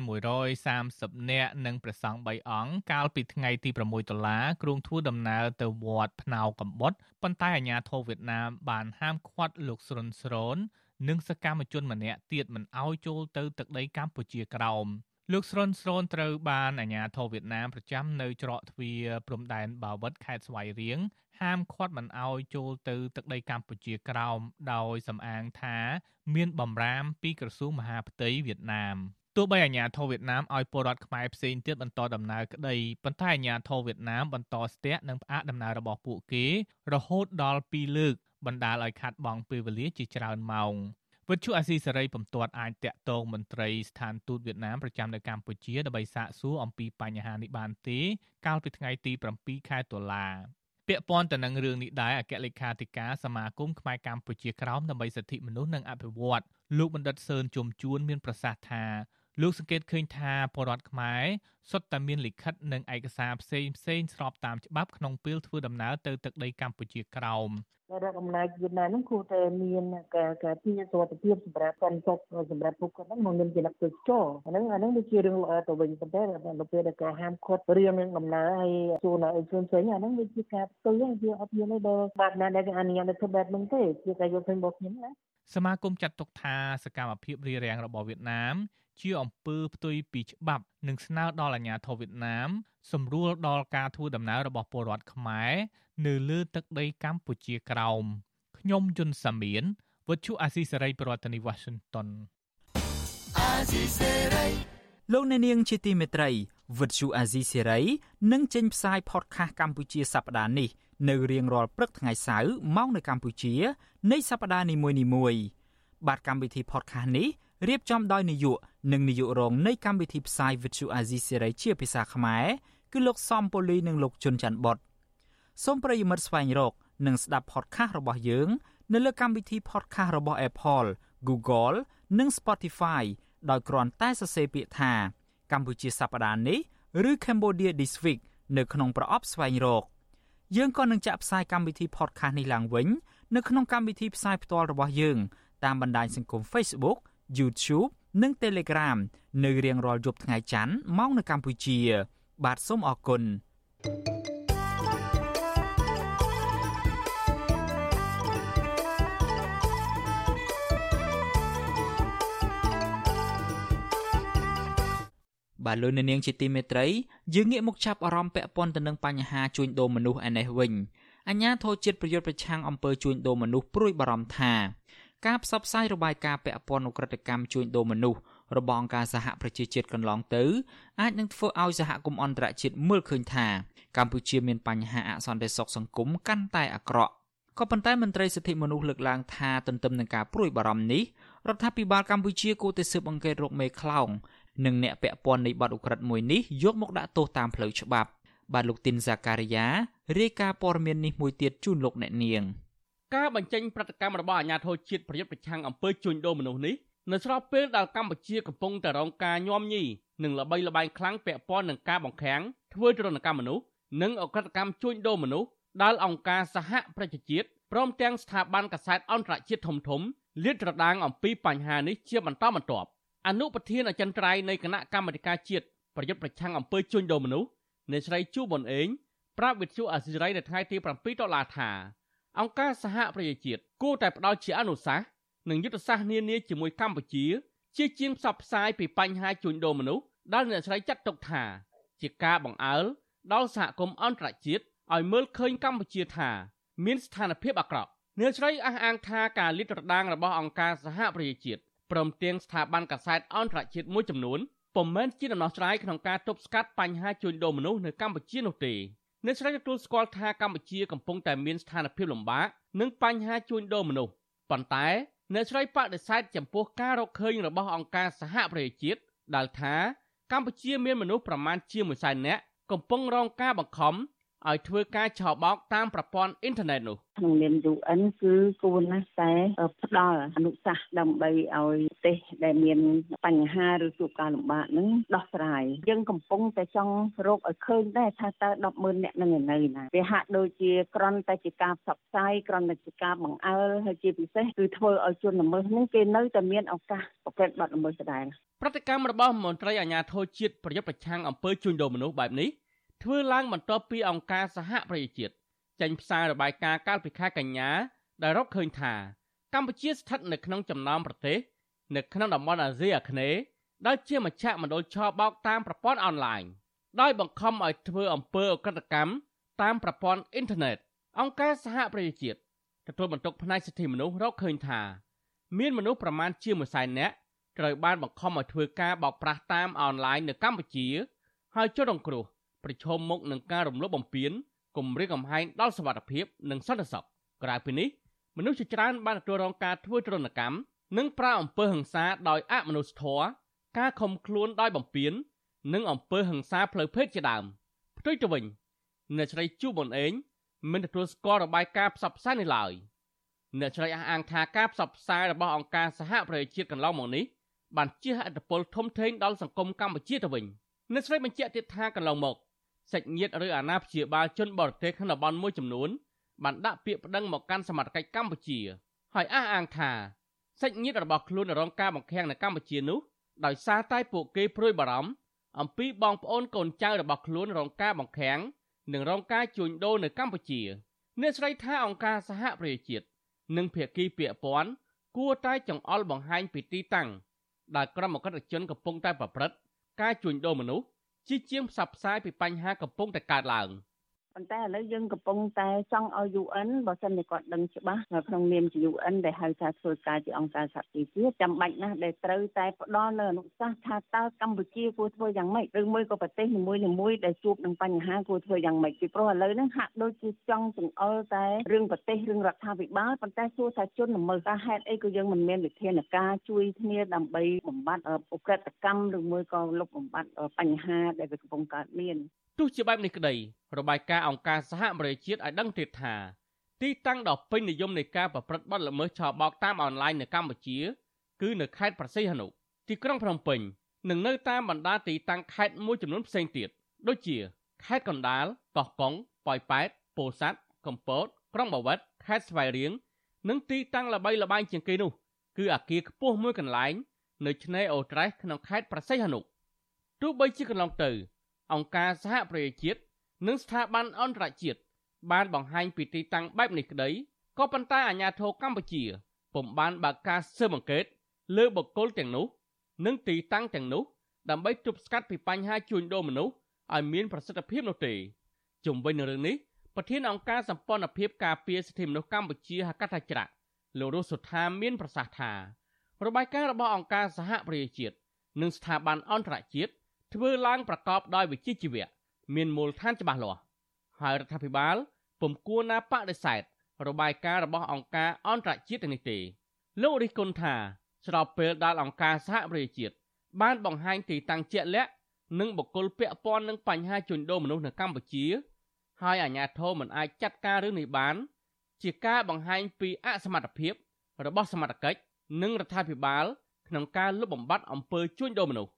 130នាក់និងព្រះសង្ឃ3អង្គកាលពីថ្ងៃទី6ដុល្លារគ្រងធ្វើដំណើរទៅវត្តភ្នៅកំបុតប៉ុន្តែអាជ្ញាធរវៀតណាមបានហាមឃាត់លោកស្រុនស្រននិងសកម្មជនម្នាក់ទៀតមិនឲ្យចូលទៅទឹកដីកម្ពុជាក្រោមលោកស្រុនស្រនត្រូវបានអាជ្ញាធរវៀតណាមប្រចាំនៅច្រកទ្វារព្រំដែនបាវិតខេត្តស្វាយរៀង ហាមឃាត់មិនឲ្យចូលទៅទឹកដីកម្ពុជាក្រោមដោយសំអាងថាមានបំរាមពីក្រសួងមហាផ្ទៃវៀតណាមទោះបីអាញាធរវៀតណាមឲ្យពលរដ្ឋខ្មែរផ្សេងទៀតបន្តដំណើរក្តីប៉ុន្តែអាញាធរវៀតណាមបន្តស្ទាក់និងផ្អាកដំណើររបស់ពួកគេ រហូតដល់2លើកបណ្ដាលឲ្យខាត់បងពេលវេលាជាច្រើនម៉ោងវិទ្យុអាស៊ីសេរីពំទាត់អាចតាក់ទងមន្ត្រីស្ថានទូតវៀតណាមប្រចាំនៅកម្ពុជាដើម្បីសាកសួរអំពីបញ្ហានេះបានទេ កាលពីថ្ងៃទី7ខែតុលា ពាក់ព័ន្ធទៅនឹងរឿងនេះដែរអគ្គលេខាធិការសមាគមខ្មែរកម្ពុជាក្រោមដើម្បីសិទ្ធិមនុស្សនិងអភិវឌ្ឍលោកបណ្ឌិតសឿនជុំជួនមានប្រសាសន៍ថា លោកសង្កេតឃើញថាពលរដ្ឋខ្មែរសុទ្ធតែមានលិខិតនិងឯកសារផ្សេងផ្សេងស្របតាមច្បាប់ក្នុងពេលធ្វើដំណើរទៅទឹកដីកម្ពុជាក្រោមរដ្ឋអំណាចវៀតណាមហ្នឹងគួរតែមានការការពារសុខភាពសម្រាប់សន្តិសុខសម្រាប់ពួកគាត់ហ្នឹងមកមានជាអ្នកទេសចរអាហ្នឹងអាហ្នឹងវាជារឿងល្អទៅវិញប៉ុន្តែនៅពេលដែលការហាមឃាត់រៀងនឹងដំណើរហើយជួនឲ្យជួនផ្សេងអាហ្នឹងវាជាការផ្ទុយហើយវាអត់មានទេដល់បាត់ណាដែលអនុញ្ញាតឲ្យធ្វើបែបហ្នឹងទេជាការយកឃើញរបស់ខ្ញុំណាសមាគមចាត់ទុកថាសកម្មភាពរារាំងរបស់វៀតណាម ជាអំពើផ្ទុយពីច្បាប់និងស្នើដល់អាជ្ញាធរវៀតណាមសម្រួលដល់ការធ្វើដំណើររបស់ពលរដ្ឋខ្មែរនៅលើទឹកដីកម្ពុជាក្រោមខ្ញុំយុនសាមៀនវិទ្យុអាស៊ីសេរីប្រធានាធិបតី Washington អាស៊ីសេរីលោកអ្នកនាងជាទីមេត្រីវិទ្យុអាស៊ីសេរីនឹងចេញផ្សាយ podcast កម្ពុជាសប្តាហ៍នេះនៅរៀងរាល់ព្រឹកថ្ងៃសៅរ៍ម៉ោងនៅកម្ពុជា នៃសប្តាហ៍នីមួយៗបាទកម្មវិធី podcast នេះ រៀបចំដោយនាយកនិងនាយករងនៃកម្មវិធីផ្សាយ Vithu Azizi Serai ជាភាសាខ្មែរគឺលោកសំពូលីនិងលោកជុនច័ន្ទបុតសូមប្រិយមិត្តស្វែងរក និងស្ដាប់ podcast របស់យើង នៅលើកម្មវិធី podcast របស់ Apple, Google និង Spotify ដោយគ្រាន់តែសរសេរពាក្យថាកម្ពុជាសប្តាហ៍នេះឬ Cambodia This Week នៅក្នុងប្រអប់ស្វែងរក យើងក៏នឹងចាក់ផ្សាយកម្មវិធី podcast នេះឡើងវិញ នៅក្នុងកម្មវិធីផ្សាយផ្ទាល់របស់យើងតាមបណ្ដាញសង្គម Facebook YouTube និង Telegram នៅរៀងរាល់យប់ថ្ងៃច័ន្ទម៉ោងនៅកម្ពុជា បាទសូមអរគុណបាទលោកនាងជាទីមេត្រីយើងងាកមកចាប់អារម្មណ៍ពាក់ព័ន្ធទៅនឹងបញ្ហាជួញដូរមនុស្សឯនេះវិញអញ្ញាធរជាតិប្រយុទ្ធប្រឆាំងអំពើជួញដូរមនុស្សព្រួយបារម្ភថា ការផ្សព្វផ្សាយរបាយការណ៍ពាក់ព័ន្ធនឹងក្រតិកម្មជួញដូរមនុស្សរបស់អង្គការសហប្រជាជាតិកន្លងទៅអាចនឹងធ្វើឲ្យសហគមន៍អន្តរជាតិមើលឃើញថាកម្ពុជាមានបញ្ហាអសន្តិសុខសង្គមកាន់តែអាក្រក់ក៏ប៉ុន្តែមន្ត្រីសិទ្ធិមនុស្សលើកឡើងថាទន្ទឹមនឹងការព្រួយបារម្ភនេះរដ្ឋាភិបាលកម្ពុជាគួរតែស៊ើបអង្កេតរកមេខ្លោងនិងអ្នកពាក់ព័ន្ធនៃបទឧក្រិដ្ឋមួយនេះយកមកដាក់ទោសតាមផ្លូវច្បាប់បាទលោកទីនសាការីយ៉ារាយការណ៍ព័ត៌មាននេះមួយទៀតជូនលោកអ្នកនាង។ ការបញ្ចេញប្រតិកម្មរបស់អាជ្ញាធរជាតិប្រយុទ្ធប្រឆាំងអំពើជួញដូរមនុស្សនេះនៅស្របពេលដែលកម្ពុជាកំពុងតែរងការញោមញីនិងល្បីល្បាញខ្លាំងពាក់ព័ន្ធនឹងការបង្ខាំងធ្វើទរណកម្មមនុស្សនិងអក្រកម្មជួញដូរមនុស្សដែលអង្គការសហប្រជាជាតិព្រមទាំងស្ថាប័នកសែតអន្តរជាតិធំធំលាតត្រដាងអំពីបញ្ហានេះជាបន្តបន្ទាប់អនុប្រធានអចិន្ត្រៃយ៍នៃគណៈកម្មាធិការជាតិប្រយុទ្ធប្រឆាំងអំពើជួញដូរមនុស្សអ្នកស្រីជូប៊ុនអេងប្រាប់វិទ្យុអាស៊ីសេរីនៅថ្ងៃទី7ដុល្លារថា អង្គការសហប្រជាជាតិគួរតែផ្ដល់ជាអនុសាសន៍និងយុទ្ធសាស្ត្រនានាជាមួយកម្ពុជា ជាជាងផ្សព្វផ្សាយពីបញ្ហាជួញដូរមនុស្សដែលអ្នកស្រីចាត់ទុកថា ជាការបង្អើលដល់សហគមន៍អន្តរជាតិឲ្យមើលឃើញកម្ពុជាថា មានស្ថានភាពអាក្រក់អ្នកស្រីអះអាងថាការលាតត្រដាងរបស់អង្គការសហប្រជាជាតិព្រមទាំងស្ថាប័នកសែតអន្តរជាតិមួយចំនួនពុំមែនជាដំណោះស្រាយក្នុងការទប់ស្កាត់បញ្ហាជួញដូរមនុស្សនៅកម្ពុជានោះទេ អ្នកស្រីទទួលស្គាល់ថាកម្ពុជាកំពុងតែមានស្ថានភាពលំបាកនិងបញ្ហាជួញដូរមនុស្សប៉ុន្តែអ្នកស្រីបដិសេធចំពោះការរកឃើញរបស់អង្គការសហប្រជាជាតិដែលថាកម្ពុជាមានមនុស្សប្រមាណជា1សែននាក់កំពុងរងការបង្ខំ ឲ្យធ្វើការឆបោកតាមប្រព័ន្ធអ៊ីនធឺណិតនោះក្នុងនាម UN គឺគួរណាស់តែផ្ដល់អនុសាសន៍ដើម្បីឲ្យប្រទេសដែលមានបញ្ហាឬជួបការលំបាកនឹងដោះស្រាយយើងកំពុងតែចង់រកឲ្យឃើញដែរថាតើ100,000អ្នកនឹងនៅណាវាហាក់ដូចជាក្រន់តែជាការផ្សព្វផ្សាយក្រន់តែជាការបង្អើលហើយជាពិសេសគឺធ្វើឲ្យជនល្មើសនឹងគេនៅតែមានឱកាសប្រព្រឹត្តបទល្មើសដដែលប្រតិកម្មរបស់មន្ត្រីអាជ្ញាធរជាតិប្រយុទ្ធប្រឆាំងអំពើជួញដូរមនុស្សបែបនេះ ធ្វើឡើងបន្ទាប់ពីអង្គការសហប្រជាជាតិចេញផ្សាយរបាយការណ៍កាលពីខែកញ្ញាដែលរកឃើញថា កម្ពុជាស្ថិតនៅក្នុងចំណោមប្រទេសនៅក្នុងតំបន់អាស៊ីអាគ្នេយ៍ដែលជាមជ្ឈមណ្ឌលឆបោកតាមប្រព័ន្ធអនឡាញដោយបង្ខំឲ្យធ្វើអំពើអក្រកម្មតាមប្រព័ន្ធអ៊ីនធឺណិតអង្គការសហប្រជាជាតិទទួលបន្ទុកផ្នែកសិទ្ធិមនុស្សរកឃើញថាមានមនុស្សប្រមាណជាមួយសែននាក់ត្រូវបានបង្ខំឲ្យធ្វើការបោកប្រាស់តាមអនឡាញនៅកម្ពុជា ហើយចុះរងគ្រោះ ប្រឈមមុខនឹងការរំលោភបំពានគំរាមកំហែងដល់សុវត្ថិភាពនិងសន្តិសុខក្រៅពីនេះមនុស្សជាច្រើនបានទទួលរងការធ្វើទរណកម្មនិងប្រាអំពើហិង្សាដោយអមនុស្សធម៌ការខំខ្លួនដោយបំពាន និងអំពើហិង្សាផ្លូវភេទជាដើមផ្ទុយទៅវិញអ្នកស្រីជូប៊ុនអេងមិនទទួលស្គាល់របាយការណ៍ផ្សព្វផ្សាយនេះឡើយអ្នកស្រីអះអាងថាការផ្សព្វផ្សាយរបស់អង្គការសហប្រជាជាតិកន្លងមកនេះបានជះឥទ្ធិពលធំធេងដល់សង្គមកម្ពុជាទៅវិញអ្នកស្រីបញ្ជាក់ទៀតថាកន្លងមក សាច់ញាតិឬអាណាព្យាបាលជនបរទេសក្នុងតំបន់មួយចំនួនបានដាក់ពាក្យប្តឹងមកកាន់សមត្ថកិច្ចកម្ពុជាហើយអះអាងថាសាច់ញាតិរបស់ខ្លួនរងការបង្ខាំងនៅកម្ពុជានោះដោយសារតែពួកគេព្រួយបារម្ភអំពីបងប្អូនកូនចៅរបស់ខ្លួនរងការបង្ខាំងនិងរងការជួញដូរនៅកម្ពុជាអ្នកស្រីថាអង្គការសហប្រជាជាតិនិងភាគីពាក់ព័ន្ធគួរតែចង្អុលបង្ហាញពីទីតាំងដែលក្រុមអក្រិតជនកំពុងតែប្រព្រឹត្តការជួញដូរមនុស្ស ជាជាងផ្សព្វផ្សាយពីបញ្ហាកំពុងតែកើតឡើង។ ប៉ុន្តែឥឡូវយើងកំពុងតែចង់ឲ្យ UN បើសិនជាគាត់ដឹងច្បាស់នៅក្នុងនាមជា UN ដែលហៅថាធ្វើការជាអង្គការសហជីវជាតិចាំបាច់ណាស់ដែលត្រូវតែផ្ដល់នៅអនុសាសន៍ថាតើកម្ពុជាគួរធ្វើយ៉ាងម៉េចឬមួយក៏ប្រទេសនីមួយៗដែលជួបនឹងបញ្ហាគួរធ្វើយ៉ាងម៉េចពីព្រោះឥឡូវហ្នឹងហាក់ដូចជាចង់ចង្អុលតែរឿងប្រទេសរឿងរដ្ឋាភិបាលប៉ុន្តែសួរថាជនល្មើសការហេតុអីក៏យើងមិនមានវិធានការជួយគ្នាដើម្បីបំបត្តិអ ுக ្រិតកម្មឬមួយក៏លុបបំបត្តិបញ្ហាដែលវាកំពុងកើតមាន ទោះជាបែបនេះក្តីរបាយការណ៍អង្គការសហប្រជាជាតិឲ្យដឹងទៀតថាទីតាំងដ៏ពេញនិយមនៃការប្រព្រឹត្តបទល្មើសឆបោកតាមអនឡាញនៅកម្ពុជា គឺនៅខេត្តប្រសិទ្ធនុទីក្រុងភ្នំពេញនិងនៅតាមបណ្ដាទីតាំងខេត្តមួយចំនួនផ្សេងទៀតដូចជាខេត្តកណ្ដាលកោះកុងប៉ោយប៉ែតពោធិ៍សាត់កំពត ក្រុងបាវិតខេត្តស្វាយរៀងនិងទីតាំងល្បីល្បាញជាងគេនោះ គឺអាគារខ្ពស់មួយកន្លែង នៅឆ្នេរអូត្រេសក្នុងខេត្តប្រសិទ្ធនុទោះបីជាកន្លងទៅ អង្គការសហប្រជាជាតិនិងស្ថាប័នអន្តរជាតិបានបង្ហាញពីទីតាំងបែបនេះក្តីក៏ប៉ុន្តែអាជ្ញាធរកម្ពុជាពុំបានបើកការស៊ើបអង្កេតលើបុគ្គលទាំងនោះ និងទីតាំងទាំងនោះ ដើម្បីទប់ស្កាត់ពីបញ្ហាជួញដូរមនុស្សឲ្យមានប្រសិទ្ធភាពនោះទេជុំវិញនឹងរឿងនេះប្រធានអង្គការសម្ព័ន្ធភាពការពារសិទ្ធិមនុស្សកម្ពុជាហកថាច្រាក់លោករស់សុថាមានប្រសាសន៍ថារបាយការណ៍របស់អង្គការសហប្រជាជាតិនិងស្ថាប័នអន្តរជាតិ ធ្វើឡើងប្រកបដោយវិជ្ជាជីវៈមានមូលដ្ឋានច្បាស់លាស់ហើយរដ្ឋាភិបាលពុំគួរណាបដិសេធរបាយការណ៍របស់អង្គការអន្តរជាតិនេះទេលោករិះគន់ថាស្របពេលដែលអង្គការសហប្រជាជាតិបានបង្ហាញទីតាំងជាក់លាក់និងបុគ្គលពាក់ព័ន្ធនឹងបញ្ហាជួញដូរមនុស្សនៅកម្ពុជា ហើយអាជ្ញាធរមិនអាចចាត់ការរឿងនេះបាន ជាការបង្ហាញពីអសមត្ថភាពរបស់សមត្ថកិច្ចនិងរដ្ឋាភិបាលក្នុងការលុបបំបាត់អំពើជួញដូរមនុស្ស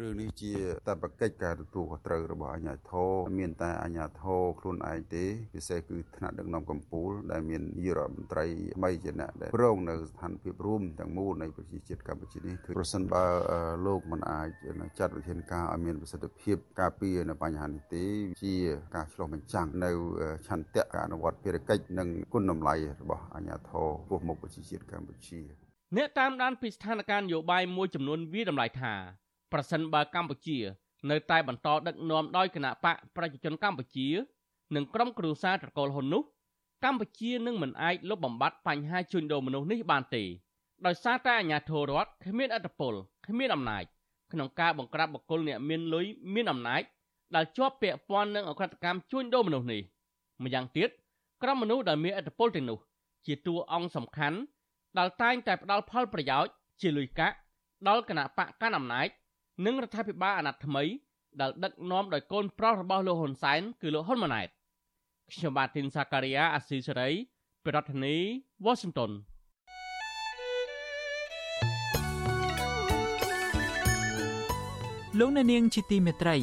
រឿងនេះជាតបកិច្ចការទទួលខុសត្រូវរបស់អាជ្ញាធរមានតែអាជ្ញាធរខ្លួនឯងទេពិសេសគឺថ្នាក់ដឹកនាំកម្ពុជាដែលមាននាយរដ្ឋមន្ត្រីថ្មីជាអ្នកដែលប្រងនៅស្ថានភាពរួមទាំងមូលនៃប្រជាជាតិកម្ពុជានេះគឺប្រសិនបើលោកមិនអាចចាត់វិធានការឲ្យមានប្រសិទ្ធភាពការពារនៅបញ្ហានេះទេជាការឆ្លោះបញ្ចាំងនៅឆន្ទៈការអនុវត្តភារកិច្ចនិងគុណតម្លៃរបស់អាជ្ញាធរពោះមុខប្រជាជាតិកម្ពុជាអ្នកតាមដានពីស្ថានភាពនយោបាយមួយចំនួនវាតម្លៃថា ប្រសិនបើកម្ពុជា នៅតែបន្តដឹកនាំដោយគណៈបកប្រជាជនកម្ពុជា និងក្រុមគ្រួសារត្រកូលហ៊ុននោះកម្ពុជានឹងមិនអាចលុបបំបាត់បញ្ហាជួញដូរមនុស្សនេះបានទេដោយសារតែអាជ្ញាធររដ្ឋគ្មានអធិបុលគ្មានអំណាចក្នុងការបង្ក្រាបបុគ្គលអ្នកមានលុយមានអំណាចដែលជាប់ពាក់ព័ន្ធនឹងអក្រកម្មជួញដូរមនុស្សនេះម្យ៉ាងទៀតក្រុមមនុស្សដែលមានអធិបុលទាំងនោះ ជាតួអង្គសំខាន់ដែលតែងតែផ្ដល់ផលប្រយោជន៍ជាលុយកាក់ដល់គណៈបកកាន់អំណាច និងរដ្ឋាភិបាលអាណត្តិថ្មីដែលដឹកនាំដោយកូនប្រុសរបស់លោកហ៊ុនសែនគឺលោកហ៊ុនម៉ាណែតខ្ញុំបាទទីនសាការីយ៉ាអាស៊ីសេរីប្រធានាធិបតី Washington លោកអ្នកនាងជាទីមេត្រី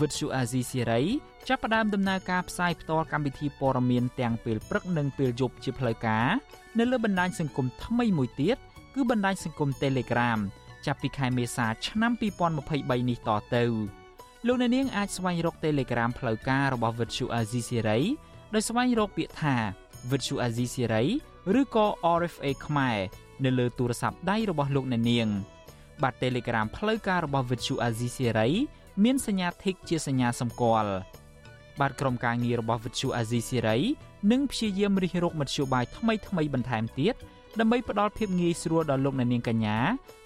វិទ្យុអាស៊ីសេរីចាប់ផ្ដើមដំណើរការផ្សាយផ្ទាល់កម្មវិធីព័ត៌មានទាំងពេលព្រឹកនិងពេលយប់ជាផ្លូវការនៅលើបណ្ដាញសង្គមថ្មីមួយទៀតគឺបណ្ដាញសង្គម Telegram ចាប់ពីខែមេសាឆ្នាំ2023នេះតទៅលោកអ្នកនាងអាចស្វែងរក Telegram ផ្លូវការរបស់ Vuthu Azizi Siri ដោយស្វែងរកពាក្យថា Vuthu Azizi Siri ឬក៏ RFA ខ្មែរនៅលើទូរស័ព្ទដៃរបស់លោកអ្នកនាង បាទ Telegram ផ្លូវការរបស់ Vuthu Azizi Siri មានសញ្ញា Tick ជាសញ្ញាសម្គាល់បាទក្រុមការងាររបស់ Vuthu Azizi Siri នឹងព្យាយាមរិះរកមធ្យោបាយថ្មីៗបន្ថែមទៀតដើម្បី ផ្ដល់ភាពងាយស្រួលដល់លោកអ្នកនាងកញ្ញា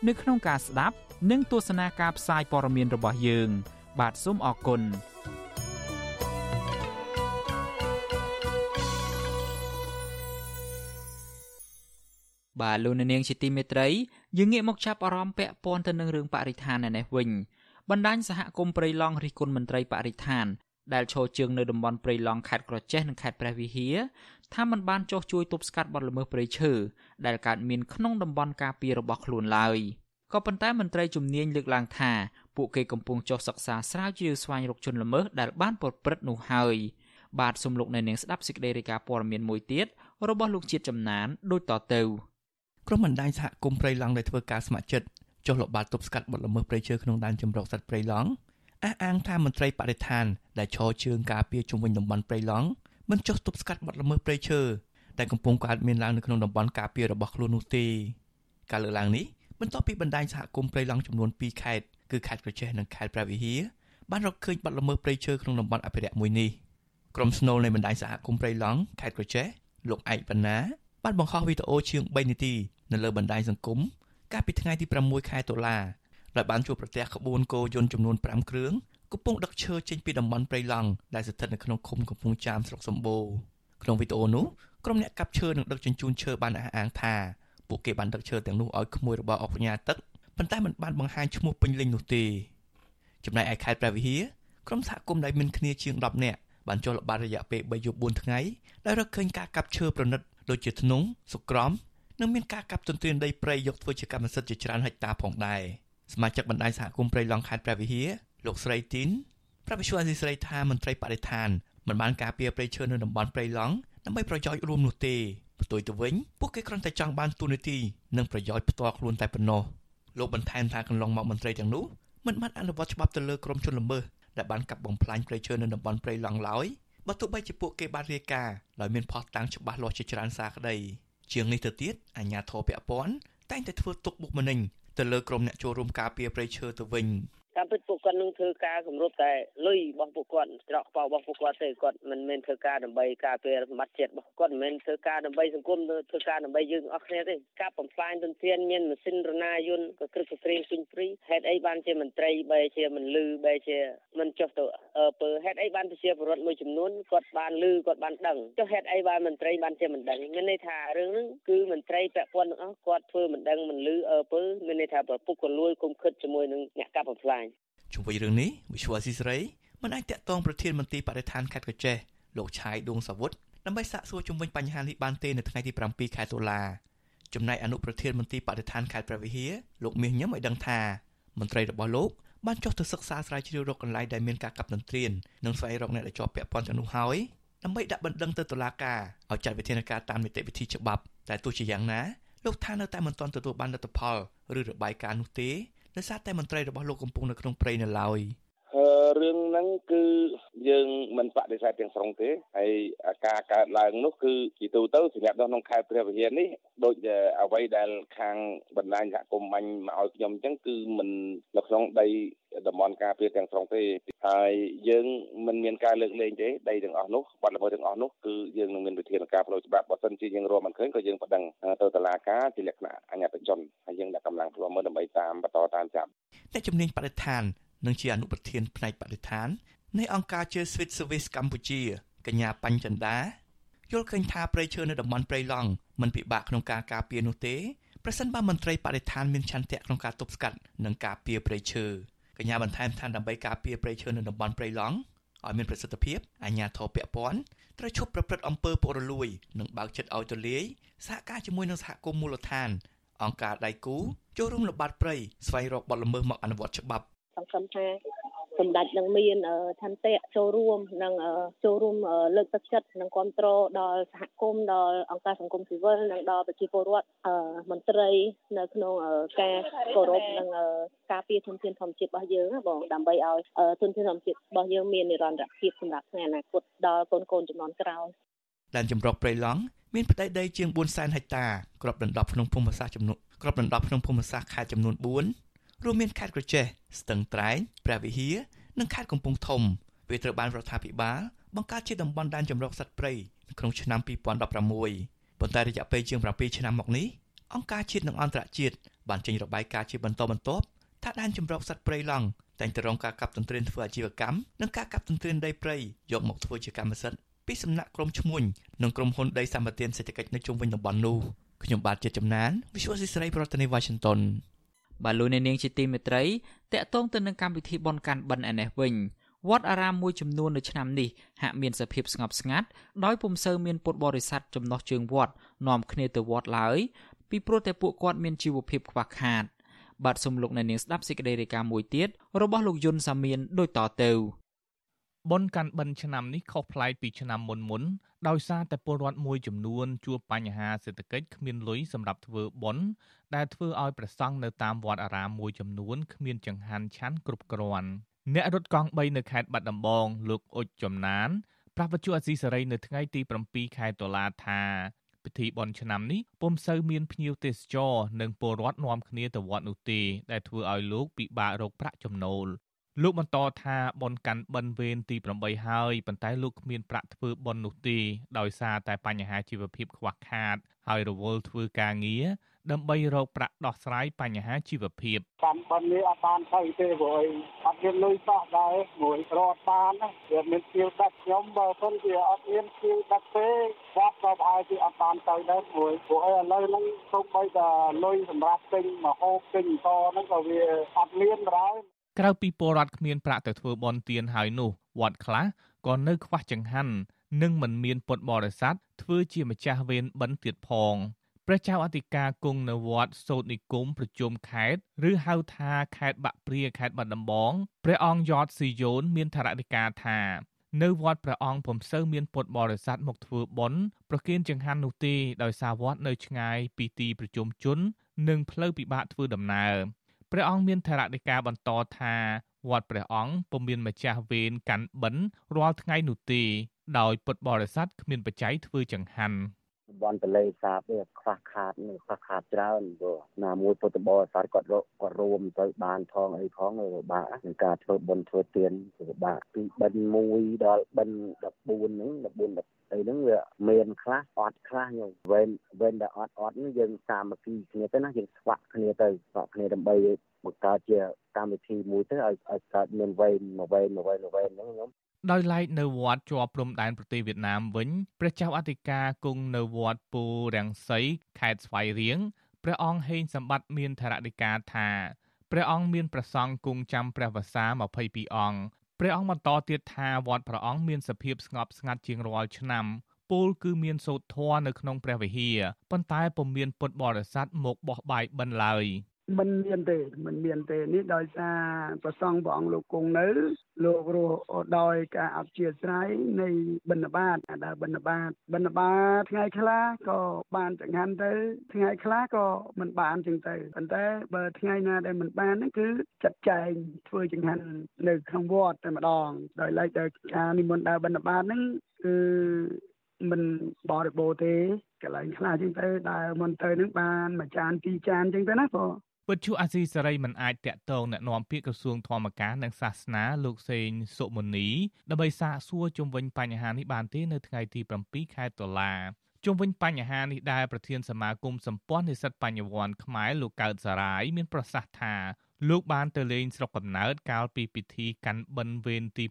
នៅក្នុងការស្ដាប់និងទស្សនាការផ្សាយព័ត៌មានរបស់យើង បាទសូមអរគុណបាទលោកអ្នកនាងជាទីមេត្រីយើងងាកមកចាប់អារម្មណ៍ពាក់ព័ន្ធទៅនឹងរឿងបរិស្ថាននៅនេះវិញបណ្ដាញសហគមន៍ព្រៃឡង់រិះគន់មន្ត្រីបរិស្ថានដែលឈរជើងនៅតំបន់ព្រៃឡង់ខេត្តក្រចេះនិងខេត្តព្រះវិហារ ថាมันបានចោះជួយទប់ស្កាត់បទល្មើសព្រៃឈើដែលកើតមានក្នុងតំបន់ការពាររបស់ខ្លួនឡើយក៏ប៉ុន្តែមន្ត្រីជំនាញលើកឡើងថាពួកគេកំពុងចុះសិក្សាស្រាវជ្រាវស្វែងរកជនល្មើសដែលបានប្រព្រឹត្តនោះហើយបាទសំលោកនៅនាងស្ដាប់សេចក្តីរាយការណ៍ព័ត៌មានមួយទៀតរបស់លោកជាតិចំណានដូចតទៅក្រុមបណ្ដាញសហគមន៍ព្រៃឡង់ដែលធ្វើការស្ម័គ្រចិត្តចុះល្បាតទប់ស្កាត់បទល្មើសព្រៃឈើក្នុងដែនជម្រកសត្វព្រៃឡង់អះអាងថាមន្ត្រីបរិស្ថានដែលឈរជើងការពារជុំវិញតំបន់ព្រៃឡង់ មិនចុះទប់ស្កាត់បទល្មើសព្រៃឈើដែលកំពុងកើតមានឡើងនៅក្នុងតំបន់ការពាររបស់ខ្លួននោះទេការលើកឡើងនេះបន្ទាប់ពីបណ្ដាញសហគមន៍ព្រៃឡង់ចំនួន2ខេត្តគឺខេត្តក្រចេះនិងខេត្តព្រះវិហារបានរកឃើញបទល្មើសព្រៃឈើក្នុងតំបន់អភិរក្សមួយនេះក្រុមស្នូលនៃបណ្ដាញសហគមន៍ព្រៃឡង់ខេត្តក្រចេះលោកឯកបណ្ណាបានបង្ហោះវីដេអូជាង3នាទីនៅលើបណ្ដាញសង្គមកាលពីថ្ងៃទី6ខែតុលាដែលបានជួបប្រទះក្បួនគោយន្តចំនួន5គ្រឿង កំពុងដឹកឈើចេញពីតំបន់ព្រៃឡង់ដែលស្ថិតនៅក្នុងឃុំកំពង់ចាមស្រុកសម្បូរក្នុងវីដេអូនោះក្រុមអ្នកកាប់ឈើនិងដឹកជញ្ជូនឈើបានអះអាងថាពួកគេបានដឹកឈើទាំងនោះឲ្យក្មួយរបស់អុកញ៉ាទឹកប៉ុន្តែមិនបានបង្ហាញឈ្មោះពេញលេញនោះទេចំណែកឯខេត្តព្រះវិហារក្រុមសហគមន៍ដែលមានគ្នាជាង10នាក់បានចុះល្បាតរយៈពេល3យប់4ថ្ងៃដោយរកឃើញការកាប់ឈើប្រណិតដូចជាធ្នង់សុក្រំនិងមានការកាប់ទន្ទ្រានដីព្រៃយកធ្វើជាកម្មសិទ្ធិជាច្រើនហិកតាផងដែរសមាជិកបណ្ដាញសហគមន៍ព្រៃឡង់ខេត្តព្រះវិហារ លោកស្រីទីនប្រាប់វិសុអាស៊ីស្រីថាមន្ត្រីបរិស្ថានមិនបានការពារព្រៃឈើនៅតំបន់ព្រៃឡង់ដើម្បីប្រយោជន៍រួមនោះទេផ្ទុយទៅវិញពួកគេគ្រាន់តែចង់បានទូនាទីនិងប្រយោជន៍ផ្ទាល់ខ្លួនតែប៉ុណ្ណោះលោកបន្ថែមថាកន្លងមកមន្ត្រីទាំងនោះមិនបានអនុវត្តច្បាប់ទៅលើក្រុមជនល្មើសដែលបានកាប់បំផ្លាញព្រៃឈើនៅតំបន់ព្រៃឡង់ឡើយបើទោះបីជាពួកគេបានរាយការណ៍ដោយមានផុសតាំងច្បាស់លាស់ជាច្រើនសារក្តីជាងនេះទៅទៀតអាជ្ញាធរពាក់ព័ន្ធតែងតែធ្វើទុកបុកម្នេញទៅលើក្រុមអ្នកចូលរួមការពារព្រៃឈើទៅវិញ តាមពិតពួកគាត់នឹងធ្វើការគម្រប់តែលុយរបស់ពួកគាត់ច្រកប៉ោរបស់ពួកគាត់ទេគាត់មិនមែនធ្វើការដើម្បីការពារសម្បត្តិជាតិរបស់គាត់មិនមែនធ្វើការដើម្បីសង្គមធ្វើការដើម្បីយើងអស់គ្នាទេការបំផ្លាញទន្ទ្រានមានម៉ាស៊ីនរណាយន្តក៏គ្រឹះក្រៀងពេញព្រីហេតុអីបានជាមន្ត្រីបែជាមិនលឺបែជាមិនចុះទៅអឺពើហេតុអីបានប្រជាពលរដ្ឋមួយចំនួនគាត់បានលឺគាត់បានដឹងចុះហេតុអីបានមន្ត្រីបានជាមិនដឹងមានន័យថារឿងហ្នឹងគឺមន្ត្រីពាក់ព័ន្ធទាំងអស់គាត់ធ្វើមិនដឹងមិនលឺអឺពើមានន័យថាប្រពុកក៏លួយគុំខិតជាមួយនឹងអ្នកកាប់បំផ្លាញ ជុំវិញរឿងនេះវិសុវអស៊ីសេរីមិនអាចតាក់ទងប្រធានមន្ត្រីបរិស្ថានខេត្តកោះចេះលោកឆាយដួងសាវុតដើម្បីសាកសួរជុំវិញបញ្ហានេះបានទេនៅថ្ងៃទី7ខែតុលាចំណែកអនុប្រធានមន្ត្រីបរិស្ថានខេត្តព្រះវិហារលោកមាសញឹមឲ្យដឹងថាមន្ត្រីរបស់លោកបានចុះទៅសិក្សាស្រាវជ្រាវរកកន្លែងដែលមានការកាប់ទន្ទ្រាននិងស្វែងរកអ្នកដែលជាប់ពាក់ព័ន្ធទាំងនោះហើយដើម្បីដាក់បណ្ដឹងទៅតុលាការឲ្យចាត់វិធានការតាមនីតិវិធីច្បាប់តែទោះជាយ៉ាងណាលោកថានៅតែមិនទាន់ទទួលបានលទ្ធផលឬរបាយការណ៍នោះទេ ដោយសារតែមន្ត្រីរបស់លោកកំពុងនៅក្នុងព្រៃនៅឡើយ រឿងហ្នឹងគឺយើងមិនបដិសេធទាំងស្រុងទេហើយការកើតឡើងនោះគឺជាទូទៅសម្រាប់នៅក្នុងខេត្តព្រះវិហារនេះដូចអ្វីដែលខាងបណ្ដាញសហគមន៍បាញ់មកឲ្យខ្ញុំអញ្ចឹងគឺមិននៅក្នុងដីតំបន់ការពារទាំងស្រុងទេហើយយើងមិនមានការលើកលែងទេដីទាំងអស់នោះបាត់ល្មើសទាំងអស់នោះគឺយើងនឹងមានវិធានការផ្លូវច្បាប់បើសិនជាយើងរកមិនឃើញក៏យើងប្តឹងទៅតុលាការជាលក្ខណៈអញ្ញាតជនហើយយើងដាក់កម្លាំងខ្លួនមើលដើម្បីតាមបន្តតាមចាប់អ្នកជំនាញបរិស្ថាន និងជាអនុប្រធានផ្នែកបរិស្ថាននៃអង្គការ Cheer Sweet Service កម្ពុជាកញ្ញាបញ្ចិន្តាយល់ឃើញថាព្រៃឈើនៅតំបន់ព្រៃឡង់មិនពិបាកក្នុងការការពារនោះទេប្រសិនបើមន្ត្រីបរិស្ថានមានឆន្ទៈក្នុងការទប់ស្កាត់និងការពារព្រៃឈើកញ្ញាបន្ថែមថាដើម្បីការពារព្រៃឈើនៅតំបន់ព្រៃឡង់ឲ្យមានប្រសិទ្ធភាពអាជ្ញាធរពាក់ព័ន្ធត្រូវឈប់ប្រព្រឹត្តអំពើពុករលួយ និងបើកចិត្តឲ្យទូលាយសហការជាមួយនឹងសហគមន៍មូលដ្ឋានអង្គការដៃគូចូលរួមល្បាតព្រៃស្វែងរកបទល្មើសមកអនុវត្តច្បាប់ សង្ឃឹមថាសម្ដេចនឹងមានឆន្ទៈចូលរួមនិងចូលរួមលើកទឹកចិត្តនិងគ្រប់គ្រងដល់សហគមន៍ដល់អង្គការសង្គមស៊ីវិលនិងដល់ប្រជាពលរដ្ឋមន្ត្រីនៅក្នុងការគោរពនិងការពារធនធានធម្មជាតិរបស់យើងបងដើម្បីឲ្យធនធានធម្មជាតិរបស់យើងមាននិរន្តរភាពសម្រាប់ថ្ងៃអនាគតដល់កូនកូនចំនួនក្រោយដែនចម្រុះព្រៃឡង់មានផ្ទៃដីជាង400,000ហិកតាគ្របដណ្ដប់ក្នុងភូមិសាស្ត្រចំនួនគ្របដណ្ដប់ក្នុងភូមិសាស្ត្រខេត្តចំនួន4 រួមមានខេត្តក្រចេះស្ទឹងត្រែងព្រះវិហារនិងខេត្តកំពង់ធំវាត្រូវបានរដ្ឋាភិបាលបង្កើតជាតំបន់ដែនជម្រកសត្វព្រៃក្នុងឆ្នាំ2016ប៉ុន្តែរយៈពេលជាង7ឆ្នាំមកនេះអង្គការជាតិនិងអន្តរជាតិបានចេញរបាយការណ៍ជាបន្តបន្ទាប់ថាដែនជម្រកសត្វព្រៃឡង់តែងតែរងការកាប់ទន្ទ្រានធ្វើអាជីវកម្មនិងការកាប់ទន្ទ្រានដីព្រៃយកមកធ្វើជាកម្មសិទ្ធិពីសំណាក់ក្រុមឈ្មួញនិងក្រុមហ៊ុនដីសម្បត្តិសេដ្ឋកិច្ចនៅជុំវិញតំបន់នោះខ្ញុំបាទជាចំណាន Visual Society ប្រធានាទី Washington បាទលោកអ្នកនាងជាទីមេត្រីតកតងទៅនឹងកម្មវិធីបន់កាន់បិណ្ឌឯនេះវិញវត្តអារាមមួយចំនួននៅឆ្នាំនេះហាក់មានសភាពស្ងប់ស្ងាត់ដោយពុំសូវមានពុទ្ធបរិស័ទចំណោះជើងវត្តនាំគ្នាទៅវត្តឡើយពីព្រោះតែពួកគាត់មានជីវភាពខ្វះខាតបាទសូមលោកអ្នកនាងស្ដាប់សេចក្តីរាយការណ៍មួយទៀតរបស់លោកយុនសាមៀនដូចតទៅ បុណ្យកាន់បិណ្ឌឆ្នាំនេះខុសប្លែកពីឆ្នាំមុនមុនដោយសារតែពលរដ្ឋមួយចំនួនជួបបញ្ហាសេដ្ឋកិច្ចគ្មានលុយសម្រាប់ធ្វើបុណ្យដែលធ្វើឲ្យប្រសង់នៅតាមវត្តអារាមមួយចំនួនគ្មានចង្ហាន់ឆាន់គ្រប់គ្រាន់អ្នករត់កង់3នៅខេត្តបាត់ដំបងលោកអុចចំណានប្រាប់វិទ្យុអសីសេរីនៅថ្ងៃទី7ខែតុលាថាពិធីបុណ្យឆ្នាំនេះពុំសូវមានភ្ញៀវទេសចរនិងពលរដ្ឋនាំគ្នាទៅវត្តនោះទេដែលធ្វើឲ្យលោកពិបាករកប្រាក់ចំណូល លោកបន្តថាបនកាន់បិណ្ឌវេនទី8ហើយប៉ុន្តែលោកគ្មានប្រាក់ធ្វើបននោះទេដោយសារតែបញ្ហាជីវភាពខ្វះខាត ហើយរវល់ធ្វើការងារដើម្បីរកប្រាក់ដោះស្រាយបញ្ហាជីវភាពកាន់បិណ្ឌនេះអត់បានទៅទេព្រោះអត់មានលុយសោះដែរមួយរត់បានវាមានជាវដឹកខ្ញុំបើមិនវាអត់មានជាវដឹកទេវត្តក៏ប្រហែលជាអត់បានទៅដែរព្រោះព្រោះឥឡូវហ្នឹងសូម្បីតែលុយសម្រាប់ទិញម្ហូបទិញតហ្នឹងក៏វាអត់មានដែរ ក្រៅពីពលរដ្ឋគ្មានប្រាក់ទៅធ្វើបន់ទៀនហើយនោះវត្តខ្លះក៏នៅខ្វះចង្ហាន់និងមិនមានពុទ្ធបរិស័ទធ្វើជាម្ចាស់វេនបិណ្ឌទៀតផងព្រះចៅអធិការគង់នៅវត្តសោតនិគមប្រជុំខេត្តឬហៅថាខេត្តបាក់ព្រាខេត្តបាត់ដំបងព្រះអង្គយតស៊ីយ៉ូនមានថរណិកាថានៅវត្តព្រះអង្គពុំសូវមានពុទ្ធបរិស័ទមកធ្វើបុណ្យប្រគេនចង្ហាន់នោះទេដោយសារវត្តនៅឆ្ងាយពីទីប្រជុំជន និងផ្លូវពិបាកធ្វើដំណើរ ព្រះអង្គមានថរណិកាបន្តថាវត្តព្រះអង្គពុំមានម្ចាស់វេនកាន់បិណ្ឌរាល់ថ្ងៃនោះទេដោយពុទ្ធបរិស័ទគ្មានបច្ច័យធ្វើចង្ហាន់ បនតលេសាបវាខ្វះខាតខ្វះខាតច្រើនព្រោះណាមួយពុទ្ធបរិស័ទគាត់គាត់រួមទៅបានផងអីផងពិបាកនឹងការធ្វើបុណ្យធ្វើទានពិបាកពីបិណ្ឌ1ដល់បិណ្ឌ14ហ្នឹង14អីហ្នឹងវាមានខ្លះអត់ខ្លះយើងវេនវេនដែលអត់អត់ហ្នឹងយើងសាមគ្គីគ្នាទៅណាយើងស្វាក់គ្នាទៅស្វាក់គ្នាដើម្បីបង្កើតជាកម្មវិធីមួយទៅឲ្យឲ្យកើតមានវេនមួយវេនមួយវេនមួយវេនហ្នឹងខ្ញុំ ដោយឡែកនៅវត្តជាប់ព្រំដែនប្រទេសវៀតណាមវិញព្រះចៅអធិការគង់នៅវត្តពូរាំងសីខេត្តស្វាយរៀងព្រះអង្គហេងសម្បត្តិមានថរណិកាថាព្រះអង្គមានប្រសង់គង់ចាំព្រះវស្សា22អង្គព្រះអង្គបន្តទៀតថាវត្តព្រះអង្គមានសភាពស្ងប់ស្ងាត់ជាងរាល់ឆ្នាំពលគឺមានសូត្រធម៌នៅក្នុងព្រះវិហារប៉ុន្តែពុំមានពុទ្ធបរិស័ទមកបោះបាយបិណ្ឌឡើយ មិនមានទេមិនមានទេនេះដោយសារប្រសងព្រះអង្គលោកគង់នៅ លោករស់ដោយការអធិស្ឋាននៃបិណ្ឌបាតដែលបិណ្ឌបាតបិណ្ឌបាតថ្ងៃខ្លះក៏បានចង្ហាន់ទៅថ្ងៃខ្លះក៏មិនបានចឹងទៅប៉ុន្តែបើថ្ងៃណាដែលមិនបានហ្នឹងគឺចាត់ចែងធ្វើចង្ហាន់នៅក្នុងវត្តតែម្ដងដោយឡែកដល់ការនិមន្តដើរបិណ្ឌបាតហ្នឹងគឺមិនបរិបូរទេកន្លែងខ្លះចឹងទៅដែលមិនទៅនឹងបានមួយចានពីរចានចឹងទៅណាបង វិទ្យុអាស៊ីសេរីមិនអាចតាក់ទងแนะនាំពាក្យក្រសួងធម្មការនិងសាសនាលោកសេងសុមុនីដើម្បីសាកសួរជុំវិញបញ្ហានេះបានទេនៅថ្ងៃទី7ខែតុលាជុំវិញបញ្ហានេះដែរប្រធានសមាគមសម្ព័ន្ធនិស្សិតបញ្ញវន្តខ្មែរលោកកើតសារាយមានប្រសាសន៍ថាលោកបានទៅលេងស្រុកកំណើតកាលពីពិធីកាន់បិណ្ឌវេនទី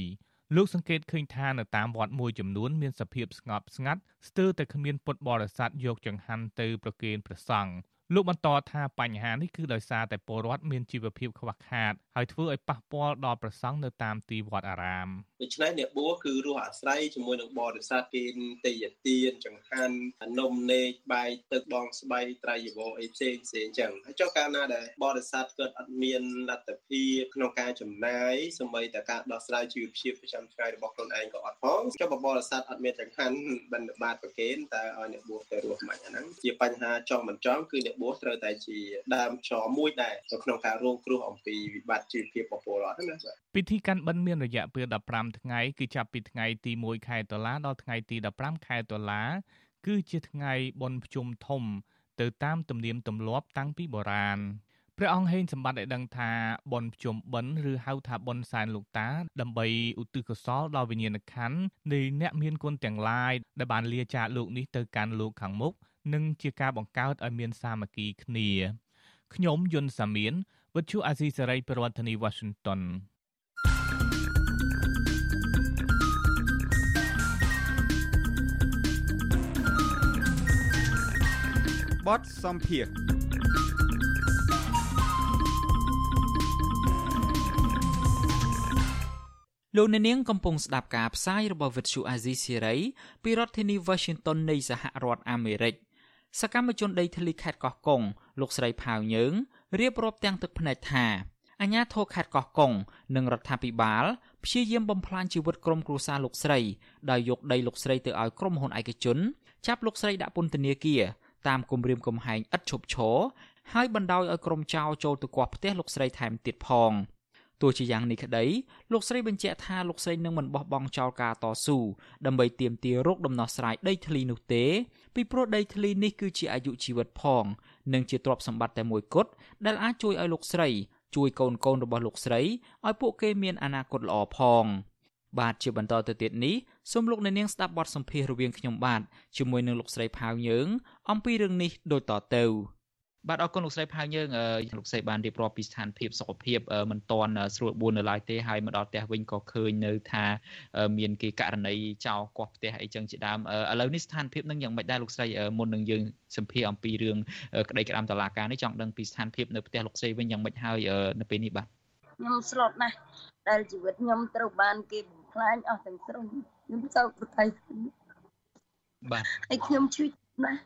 6លោកសង្កេតឃើញថានៅតាមវត្តមួយចំនួនមានសភាពស្ងប់ស្ងាត់ស្ទើរតែគ្មានពុទ្ធបរិស័ទយកចង្ហាន់ទៅប្រគេនព្រះសង្ឃ លោកបន្តថាបញ្ហានេះគឺដោយសារតែពលរដ្ឋមានជីវភាពខ្វះខាតហើយធ្វើឲ្យប៉ះពាល់ដល់ប្រសង់នៅតាមទីវត្តអារាម ដូច្នេះអ្នកបួសគឺរស់អាស្រ័យជាមួយនឹងបរិស័ទគេទេយទានចង្ហាន់នំនេកបាយទឹកបងស្បៃត្រៃយវអីផ្សេងផ្សេងចឹងហើយចុះកាលណាដែលបរិស័ទគាត់អត់មានលទ្ធភាពក្នុងការចំណាយសម្បីតែការដោះស្រាយជីវភាពប្រចាំថ្ងៃរបស់ខ្លួនឯងក៏អត់ផងចុះបរិស័ទអត់មានចង្ហាន់បិណ្ឌបាតប្រគេនតើឲ្យអ្នកបួសទៅរស់មិនអាហ្នឹងជាបញ្ហាចង់មិនចង់គឺអ្នកបួសត្រូវតែជាដើមចមួយដែរនៅក្នុងការរងគ្រោះអំពីវិបត្តិជីវភាពរបស់ពលរដ្ឋណាបាទពិធីកាន់បិណ្ឌមានរយៈពេល15ថ្ងៃគឺចាប់ពីថ្ងៃទី1ខែតុលាដល់ថ្ងៃទី15ខែតុលា គឺជាថ្ងៃបុណ្យភ្ជុំធំ ទៅតាមទំនៀមទម្លាប់តាំងពីបុរាណព្រះអង្គហេងសម្បត្តិឲ្យដឹងថាបុណ្យភ្ជុំបិណ្ឌឬហៅថាបុណ្យសែនលោកតា ដើម្បីឧទ្ទិសកុសលដល់វិញ្ញាណក្ខន្ធនៃអ្នកមានគុណទាំងឡាយដែលបានលាចាកលោកនេះទៅកាន់លោកខាងមុខនិងជាការបង្កើតឲ្យមានសាមគ្គីគ្នាខ្ញុំយុនសាមៀនវិទ្យុអាស៊ីសេរីប្រធានាធិបតី Washington បទសំភារលោកអ្នកនាងកំពុងស្ដាប់ការផ្សាយរបស់វិទ្យុអាស៊ីសេរីពីរដ្ឋធានី Washington នៃសហរដ្ឋអាមេរិកសកម្មជនដីធ្លីខេត្តកោះកុងលោកស្រីផាវយើងរៀបរាប់ទាំងទឹកភ្នែកថាអាញាធរខេត្តកោះកុងនិងរដ្ឋាភិបាលព្យាយាមបំផ្លាញជីវិតក្រុមគ្រួសារលោកស្រីដោយយកដីលោកស្រីទៅឲ្យក្រុមហ៊ុនឯកជន ចាប់លោកស្រីដាក់ពន្ធនាគារ តាមគម្រាមកំហែងឥតឈប់ឈរហើយបណ្ដោយឲ្យក្រុមចៅចូលទៅគាស់ផ្ទះលោកស្រីថែមទៀតផងទោះជាយ៉ាងនេះក្តីលោកស្រីបញ្ជាក់ថាលោកស្រីនឹងមិនបោះបង់ចោលការតស៊ូដើម្បីទាមទាររោគដំណោះស្រាយដីធ្លីនោះទេ ពីព្រោះដីធ្លីនេះគឺជាអាយុជីវិតផង និងជាទ្រព្យសម្បត្តិតែមួយគត់ដែលអាចជួយឲ្យលោកស្រីជួយកូនកូនរបស់លោកស្រីឲ្យពួកគេមានអនាគតល្អផង បាទជាបន្តទៅទៀតនេះសូមលោកអ្នកនាងស្ដាប់បទសម្ភាសន៍រវាងខ្ញុំបាទជាមួយនឹងលោកស្រីផាវយើង អំពីរឿងនេះដូចតទៅបាទអរគុណលោកស្រីផាវយើងលោកស្រីបានរៀបរាប់ពីស្ថានភាពសុខភាពមិនទាន់ស្រួលបួននៅឡើយទេហើយមកដល់ផ្ទះវិញក៏ឃើញនៅថាមានគេករណីចោលកោះផ្ទះអីចឹងជាដើមឥឡូវនេះស្ថានភាពនឹងយ៉ាងម៉េចដែរលោកស្រីមុននឹងយើងសម្ភាសអំពីរឿងក្តីក្តាមតឡាការនេះចង់ដឹងពីស្ថានភាពនៅផ្ទះលោកស្រីវិញយ៉ាងម៉េចហើយនៅពេលនេះបាទខ្ញុំស្លុតណាស់ដែលជីវិតខ្ញុំត្រូវបានគេបំ ផ្លាញអស់ទាំងស្រុងខ្ញុំសោកប្រថុយបាទហើយខ្ញុំឈឺណាស់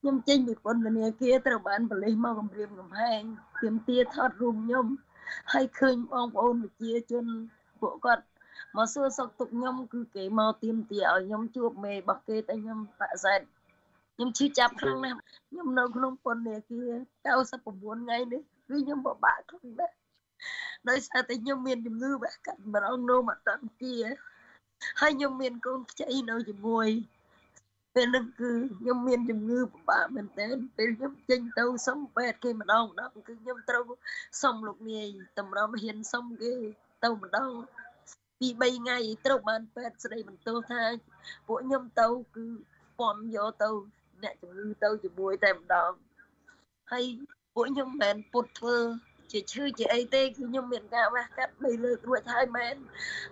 ខ្ញុំចេញពីពន្ធនាគារត្រូវបានប៉ូលីសមកគំរាមកំហែងទាមទារថតរូបខ្ញុំហើយឃើញបងប្អូនប្រជាជនពួកគាត់មកសួរសុខទុក្ខខ្ញុំគឺគេមកទាមទារឲ្យខ្ញុំជួបមេរបស់គេតែខ្ញុំបដិសេធខ្ញុំឈឺចាប់ខ្លាំងណាស់ខ្ញុំនៅក្នុងពន្ធនាគារ99ថ្ងៃនេះគឺខ្ញុំពិបាកខ្លាំងណាស់ ដោយសារតែខ្ញុំមានជំងឺវះកាត់ម្ដងនោមអតន្ទាហើយខ្ញុំមានកូនខ្ចីនៅជាមួយពេលហ្នឹងគឺខ្ញុំមានជំងឺពិបាកមែនទែនពេលខ្ញុំចេញទៅសុំពេទ្យគេម្ដងម្ដងគឺខ្ញុំត្រូវសុំលោកនាយតម្រុំហ៊ានសុំគេទៅម្ដងពី3ថ្ងៃត្រូវបានពេទ្យស្ដីបន្ទោសថាពួកខ្ញុំទៅគឺពំយកទៅអ្នកជំងឺទៅជាមួយតែម្ដងហើយពួកខ្ញុំមិនមែនពុតធ្វើ ជាឈឺជាអីទេគឺខ្ញុំមានការវះកាត់បីលើករួចហើយមែន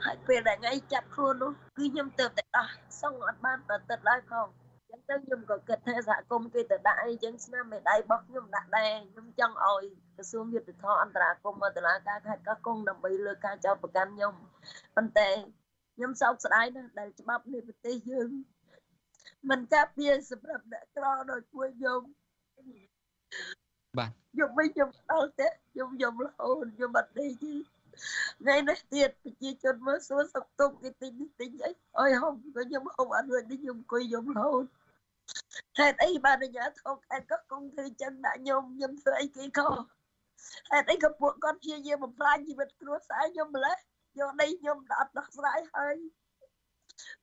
ហើយពេលដែលថ្ងៃចាប់ខ្លួននោះគឺខ្ញុំទៅតែដោះសងអត់បានប្រតិតឡើយផងចឹងទៅខ្ញុំក៏គិតថាសហគមន៍គេទៅដាក់អីចឹងស្នាមមេដៃរបស់ខ្ញុំដាក់ដែរខ្ញុំចង់ឲ្យក្រសួងយុទ្ធភ័ពអន្តរាគមន៍មកតុលាការខេត្តកោះកុងដើម្បីលើកការចោទប្រកាន់ខ្ញុំប៉ុន្តែខ្ញុំសោកស្ដាយណាស់ដែលច្បាប់នៃប្រទេសយើងមិនការពារសម្រាប់អ្នកក្រដូចពួកខ្ញុំ បាទខ្ញុំវិញខ្ញុំដល់ទេខ្ញុំខ្ញុំរហូតខ្ញុំអត់ដេកទេថ្ងៃនេះទៀតប្រជាជនមើលសួរសុខទុក្ខគេទិញទិញអីអើយហូបក៏ខ្ញុំហូបអត់រួចនេះខ្ញុំអង្គុយខ្ញុំរហូតហេតុអីបានអាញាធកខេត្តក៏គង់ធ្វើចឹងដាក់ខ្ញុំខ្ញុំធ្វើអីគេខុសហេតុអីក៏ពួកគាត់ព្យាយាមបំផ្លាញជីវិតគ្រួសារខ្ញុំម្លេះយកដីខ្ញុំដល់ដោះស្រាយហើយ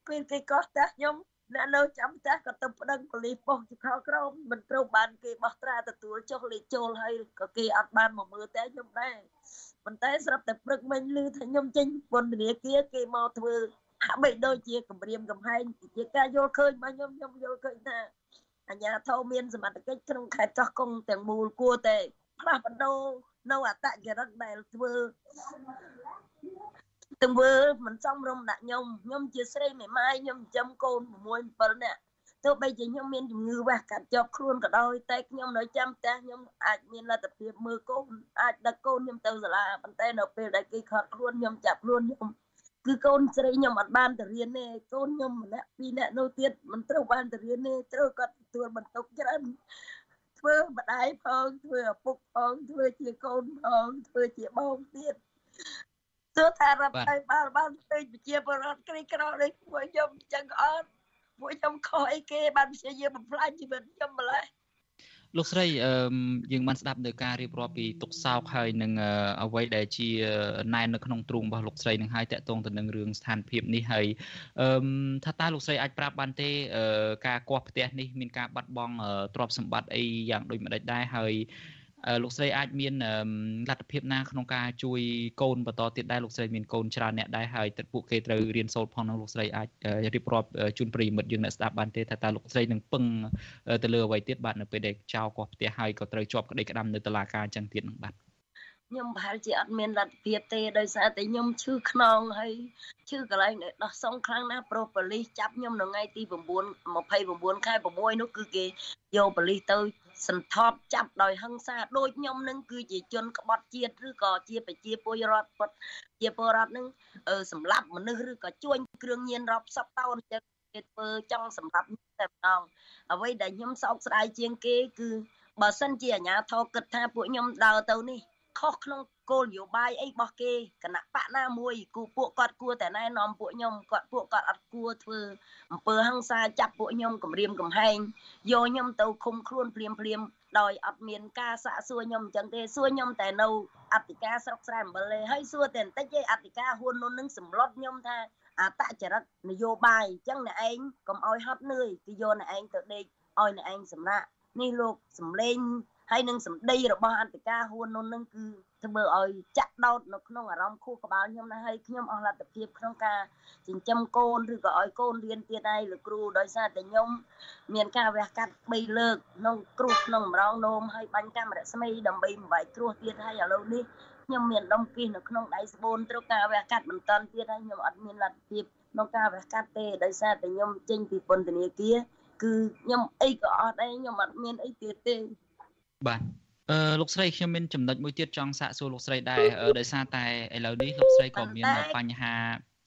ពេលគេកោះតាខ្ញុំ អ្នកនៅចាំផ្ទះក៏ទៅប្តឹងប៉ូលីសប៉ុស្តិ៍ជាខោក្រមមិនត្រូវបានគេបោះត្រាទទួលចុះលេខចូលហើយក៏គេអត់បានមកមើលតែខ្ញុំដែរប៉ុន្តែស្រាប់តែព្រឹកមិញឮថាខ្ញុំចេញពន្ធនាគារគេមកធ្វើហាក់បីដូចជាគម្រាមកំហែងជាការយល់ឃើញរបស់ខ្ញុំខ្ញុំយល់ឃើញថាអាញាធមមានសមត្ថកិច្ចក្នុងខេត្តកោះកុងទាំងមូលគួរតែផ្លាស់ប្ដូរនៅអតចរិតដែលធ្វើ ទង្វើមិនសមរម្យដាក់ខ្ញុំខ្ញុំជាស្រីមេម៉ាយខ្ញុំចិញ្ចឹមកូន6 7នាក់ទោះបីជាខ្ញុំមានជំងឺវះកាត់ជាប់ខ្លួនក៏ដោយតែខ្ញុំនៅចាំផ្ទះខ្ញុំអាចមានលទ្ធភាពមើលកូនអាចដឹកកូនខ្ញុំទៅសាលាប៉ុន្តែនៅពេលដែលគេខត់ខ្លួនខ្ញុំចាប់ខ្លួនខ្ញុំគឺកូនស្រីខ្ញុំអត់បានទៅរៀនទេកូនខ្ញុំម្នាក់ពីរនាក់នៅទៀតមិនត្រូវបានទៅរៀនទេត្រូវគាត់ទទួលបន្ទុកច្រើនធ្វើម្ដាយផងធ្វើឪពុកផងធ្វើជាកូនផងធ្វើជាបងទៀត ទោះថារដ្ឋាភិបាលបានឃើញប្រជាពលរដ្ឋក្រីក្រដូចពួកខ្ញុំចឹងអត់ពួកខ្ញុំខុសអីគេបានព្យាយាមបំផ្លាញជីវិតខ្ញុំម្ល៉េះលោកស្រីយើងបានស្ដាប់នៅការរៀបរាប់ពីទុកសោកហើយនឹងអ្វីដែលជាណែននៅក្នុងទ្រូងរបស់លោកស្រីនឹងហើយតកតងទៅនឹងរឿងស្ថានភាពនេះហើយថាតើលោកស្រីអាចប្រាប់បានទេការគាស់ផ្ទះនេះមានការបាត់បង់ទ្រព្យសម្បត្តិអីយ៉ាងដូចម្ដេចដែរហើយ លោកស្រីអាចមានលទ្ធភាពណាក្នុងការជួយកូនបន្តទៀតដែរលោកស្រីមានកូនច្រើនអ្នកដែរហើយទឹកពួកគេត្រូវរៀនសូត្រផងនោះលោកស្រីអាចរៀបរាប់ជូនប្រិយមិត្តយើងអ្នកស្ដាប់បានទេថាតើលោកស្រីនឹងពឹងទៅលើអ្វីទៀតបាទនៅពេលដែលចៅកោះផ្ទះហើយក៏ត្រូវជាប់ក្តីក្តាំនៅតុលាការអញ្ចឹងទៀតនឹងបាទខ្ញុំប្រហែលជាអត់មានលទ្ធភាពទេដោយសារតែខ្ញុំឈឺខ្នងហើយឈឺកន្លែងដោះសងខ្លាំងណាស់ប្រុសប៉ូលីសចាប់ខ្ញុំនៅថ្ងៃទី9 29ខែ6នោះគឺគេយកប៉ូលីសទៅ សន្ធប់ចាប់ដោយហិង្សាដូចខ្ញុំនឹងគឺជាជនក្បត់ជាតិឬក៏ជាប្រជាពលរដ្ឋពុតជាពលរដ្ឋនឹងសម្លាប់មនុស្សឬក៏ជួញគ្រឿងញៀនរាប់សិបតោនចឹងគេធ្វើចង់សម្លាប់តែម្ដងអ្វីដែលខ្ញុំសោកស្ដាយជាងគេគឺបើសិនជាអាជ្ញាធរគិតថាពួកខ្ញុំដើរទៅនេះ ខុសក្នុងគោលនយោបាយអីរបស់គេគណៈបកណាមួយគូពួកគាត់គួរតែណែនាំពួកខ្ញុំគាត់ពួកគាត់អត់គួរធ្វើអំពើហិង្សាចាប់ពួកខ្ញុំគម្រាមកំហែងយកខ្ញុំទៅឃុំខ្លួនភ្លាមភ្លាមដោយអត់មានការសាកសួរខ្ញុំអញ្ចឹងទេសួរខ្ញុំតែនៅអធិការស្រុកស្រែអំបិលទេហើយសួរតែបន្តិចឯអធិការហ៊ុននោះនឹងសម្លុតខ្ញុំថាអតចរិតនយោបាយអញ្ចឹងអ្នកឯងកុំឲ្យហត់នឿយគឺយកអ្នកឯងទៅដេកឲ្យអ្នកឯងសម្រាកនេះលោកសំលេងហើយនឹងសម្ដីរបស់អន្តការហ៊ួននោះនឹងគឺធ្វើឲ្យចាក់ដោតនៅក្នុងអារម្មណ៍ខួរក្បាលខ្ញុំណាហើយខ្ញុំអស់លទ្ធភាពក្នុងការចិញ្ចឹមកូនឬក៏ឲ្យកូនរៀនទៀតហើយលោកគ្រូដោយសារតែខ្ញុំមានការវះកាត់3លើកក្នុងគ្រោះក្នុងម្រងនោមហើយបាញ់កាំរស្មីដើម្បីបំបែកគ្រោះទៀតហើយឥឡូវនេះខ្ញុំមានដុំគិះនៅក្នុងដៃស្បូនត្រូវការវះកាត់បន្តទៀតហើយខ្ញុំអត់មានលទ្ធភាពក្នុងការវះកាត់ទេដោយសារតែខ្ញុំចេញពីពន្ធនាគារគឺខ្ញុំអីក៏អត់ដែរខ្ញុំអត់មានអីទៀតទេ បាទអឺលោកស្រីខ្ញុំមានចំណុចមួយទៀតចង់សាកសួរលោកស្រីដែរដោយសារតែឥឡូវនេះលោកស្រីក៏មានបញ្ហា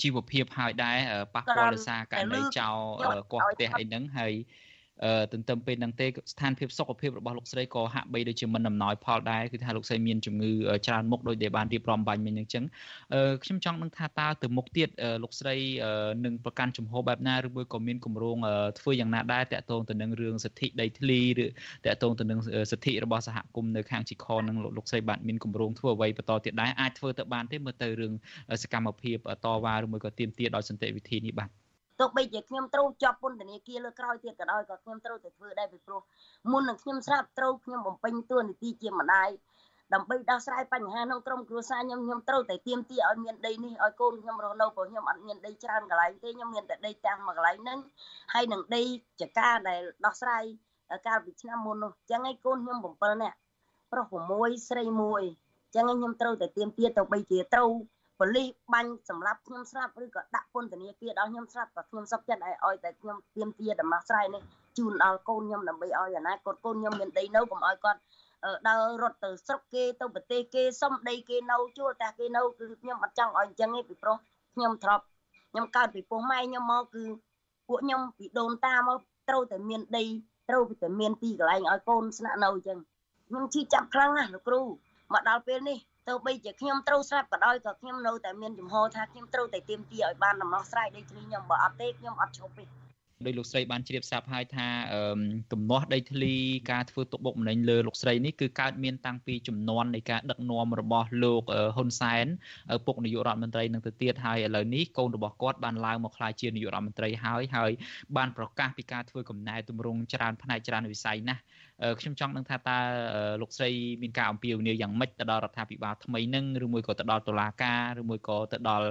ជីវភាពហើយដែរប៉ះពាល់ដោយសារករណីចោលកោះផ្ទះអីហ្នឹងហើយ ទន្ទឹមពេលហ្នឹងទេស្ថានភាពសុខភាពរបស់លោកស្រីក៏ហាក់បីដូចជាមិនដំណោយផលដែរគឺថាលោកស្រីមានជំងឺច្រើនមុខដោយដែលបានរៀបរាប់បាញ់មិញអញ្ចឹងខ្ញុំចង់នឹងថាតើទៅមុខទៀតលោកស្រីនឹងប្រកាន់ជំហរបែបណាឬមួយក៏មានគម្រោងធ្វើយ៉ាងណាដែរតាក់ទងទៅនឹងរឿងសិទ្ធិដីធ្លីឬតាក់ទងទៅនឹងសិទ្ធិរបស់សហគមន៍នៅខាងជីខនឹងលោកស្រីបាទមានគម្រោងធ្វើអ្វីបន្តទៀតដែរអាចធ្វើទៅបានទេមើលទៅរឿងសកម្មភាពតវ៉ាឬមួយក៏ទាមទារដោយសន្តិវិធីនេះបាទ ទោះបីជាខ្ញុំត្រូវជាប់ពន្ធនាគារលើក្រោយទៀតក៏ដោយក៏ខ្ញុំត្រូវតែធ្វើដែរពីព្រោះមុននឹងខ្ញុំស្រាប់ត្រូវខ្ញុំបំពេញតួនាទីជាម្ដាយដើម្បីដោះស្រាយបញ្ហាក្នុងក្រុមគ្រួសារខ្ញុំខ្ញុំត្រូវតែទៀមទីឲ្យមានដីនេះឲ្យកូនខ្ញុំរស់នៅព្រោះខ្ញុំអត់មានដីច្រើនកន្លែងទេខ្ញុំមានតែដីតាមមួយកន្លែងហ្នឹងហើយនឹងដីចកាដែលដោះស្រាយកាលពីឆ្នាំមុននោះអញ្ចឹងឯងកូនខ្ញុំ7នាក់ប្រុស6ស្រី1អញ្ចឹងខ្ញុំត្រូវតែទៀមទាទៅបីជាត្រូវ ប៉ូលីសបាញ់សម្រាប់ខ្ញុំស្លាប់ឬក៏ដាក់ពន្ធនាគារដល់ខ្ញុំស្លាប់ក៏ខ្ញុំសុខចិត្តឲ្យឲ្យតែខ្ញុំទៀមទាដំណោះស្រាយនេះជូនដល់កូនខ្ញុំដើម្បីឲ្យអនាគតកូនខ្ញុំមានដីនៅកុំឲ្យគាត់ដើររត់ទៅស្រុកគេទៅប្រទេសគេសុំដីគេនៅជួលតែគេនៅគឺខ្ញុំអត់ចង់ឲ្យអញ្ចឹងទេពីព្រោះខ្ញុំធ្លាប់ខ្ញុំកើតពីពោះម៉ែខ្ញុំមកគឺពួកខ្ញុំពីដូនតាមកត្រូវតែមានដីត្រូវតែមានទីកន្លែងឲ្យកូនស្នាក់នៅអញ្ចឹងខ្ញុំជឿចាប់ខ្លាំងណាស់លោកគ្រូមកដល់ពេលនេះ ទោះបីជាខ្ញុំត្រូវស្លាប់ក៏ដោយក៏ខ្ញុំនៅតែមានចំហថាខ្ញុំត្រូវតែទៀមទាឲ្យបានដំណោះស្រាយដីធ្លីខ្ញុំបើអត់ទេខ្ញុំអត់ឈប់ទេដោយលោកស្រីបានជ្រាបស្រាប់ហើយថាទំនាស់ដីធ្លីការធ្វើទុកបុកម្នេញលើលោកស្រីនេះគឺកើតមានតាំងពីចំនួននៃការដឹកនាំរបស់លោកហ៊ុនសែនពុកនាយករដ្ឋមន្ត្រីនឹងទៅទៀតហើយឥឡូវនេះកូនរបស់គាត់បានឡើងមកក្លាយជានាយករដ្ឋមន្ត្រីហើយហើយបានប្រកាសពីការធ្វើកំណែទម្រង់ច្រើនផ្នែកច្រើនវិស័យណាស់ ខ្ញុំចង់ដឹងថាតើលោកស្រីមានការអំពាវនាវយ៉ាងម៉េចទៅដល់រដ្ឋាភិបាលថ្មីនឹងឬមួយក៏ទៅដល់តុលាការឬមួយក៏ទៅដល់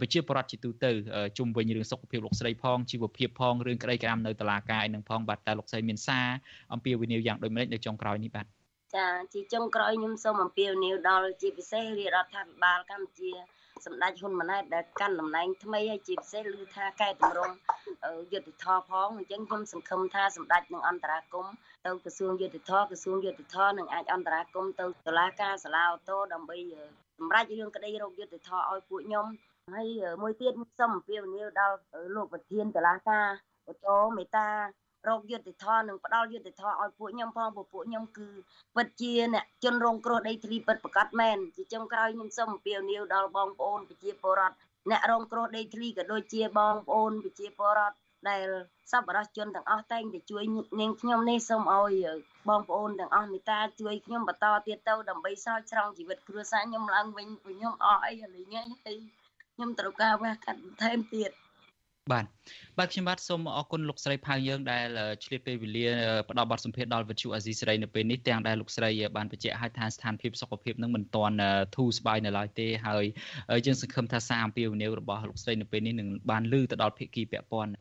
ប្រជាពលរដ្ឋជាទូទៅជុំវិញរឿងសុខភាពលោកស្រីផងជីវភាពផងរឿងក្តីក្រាមនៅតុលាការឯនឹងផងបាទតើលោកស្រីមានសារអំពាវនាវយ៉ាងដូចម្តេចនៅចុងក្រោយនេះបាទចាជាចុងក្រោយខ្ញុំសូមអំពាវនាវដល់ជាពិសេសរាជរដ្ឋាភិបាលកម្ពុជា សម្ដេចហ៊ុនម៉ាណែតដែលកាន់តំណែងថ្មីហើយជាពិសេសឮថាកែតម្រង់យុទ្ធធរផងអញ្ចឹងខ្ញុំសង្ឃឹមថាសម្ដេចនឹងអន្តរាគមទៅក្រសួងយុទ្ធធរក្រសួងយុទ្ធធរនឹងអាចអន្តរាគមទៅតុលាការសាលាអូតូដើម្បីសម្រេចរឿងក្តីរោគយុទ្ធធរឲ្យពួកខ្ញុំហើយមួយទៀតខ្ញុំសូមអំពាវនាវដល់លោកប្រធានតុលាការអូតូមេតា រោគយុទ្ធធរនិងផ្ដាល់យុទ្ធធរឲ្យពួកខ្ញុំផងពួកខ្ញុំគឺពិតជាអ្នកជនរងគ្រោះដីធ្លីពិតប្រកបមែនជាចុងក្រោយខ្ញុំសូមអំពាវនាវដល់បងប្អូនប្រជាពលរដ្ឋអ្នករងគ្រោះដីធ្លីក៏ដូចជាបងប្អូនប្រជាពលរដ្ឋដែលសប្បុរសជនទាំងអស់តែងតែជួយនាងខ្ញុំនេះសូមឲ្យបងប្អូនទាំងអស់មេត្តាជួយខ្ញុំបន្តទៀតទៅដើម្បីស្រោចស្រង់ជីវិតគ្រួសារខ្ញុំឡើងវិញព្រោះខ្ញុំអស់អីឥឡូវនេះហើយខ្ញុំត្រូវការវះកាត់បន្ថែមទៀត បាទបាទខ្ញុំបាទសូមអរគុណលោកស្រីផៅយើងដែលឆ្លៀតពេលវេលាផ្ដល់បទសម្ភាសន៍ដល់វិទ្យុអាស៊ីសេរីនៅពេលនេះទាំងដែលលោកស្រីបានបញ្ជាក់ឲ្យថាស្ថានភាពសុខភាពនឹងមិនទាន់ធូរស្បើយនៅឡើយទេហើយយើងសង្ឃឹមថាសារអំពាវនាវរបស់លោកស្រីនៅពេលនេះនឹងបានលើទៅដល់ភាគីពាក់ព័ន្ធ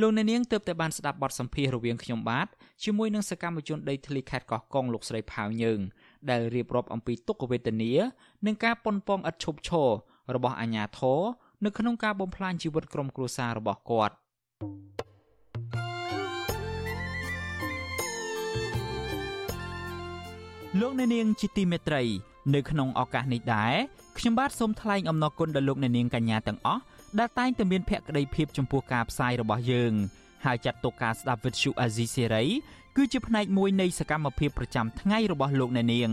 លោកអ្នកនាងទើបតែបានស្ដាប់បទសម្ភាសន៍រវាងខ្ញុំបាទជាមួយនឹងសកម្មជនដីធ្លីខេត្តកោះកុងលោកស្រីផៅយើងដែលរៀបរាប់អំពីទុក្ខវេទនានិងការប៉ុនប៉ងឥតឈប់ឈររបស់អាជ្ញាធរ នៅក្នុងការបំផ្លាញជីវិតក្រុមគ្រួសាររបស់គាត់លោកអ្នកនាងជាទីមេត្រី នៅក្នុងឱកាសនេះដែរខ្ញុំបាទសូមថ្លែងអំណរគុណដល់លោកអ្នកនាងកញ្ញាទាំងអស់ដែលតែងតែមានភក្ដីភាពចំពោះការផ្សាយរបស់យើងហើយចាត់ទុកការស្ដាប់វិទ្យុអាស៊ីសេរីគឺជាផ្នែកមួយនៃសកម្មភាពប្រចាំថ្ងៃរបស់លោកអ្នកនាង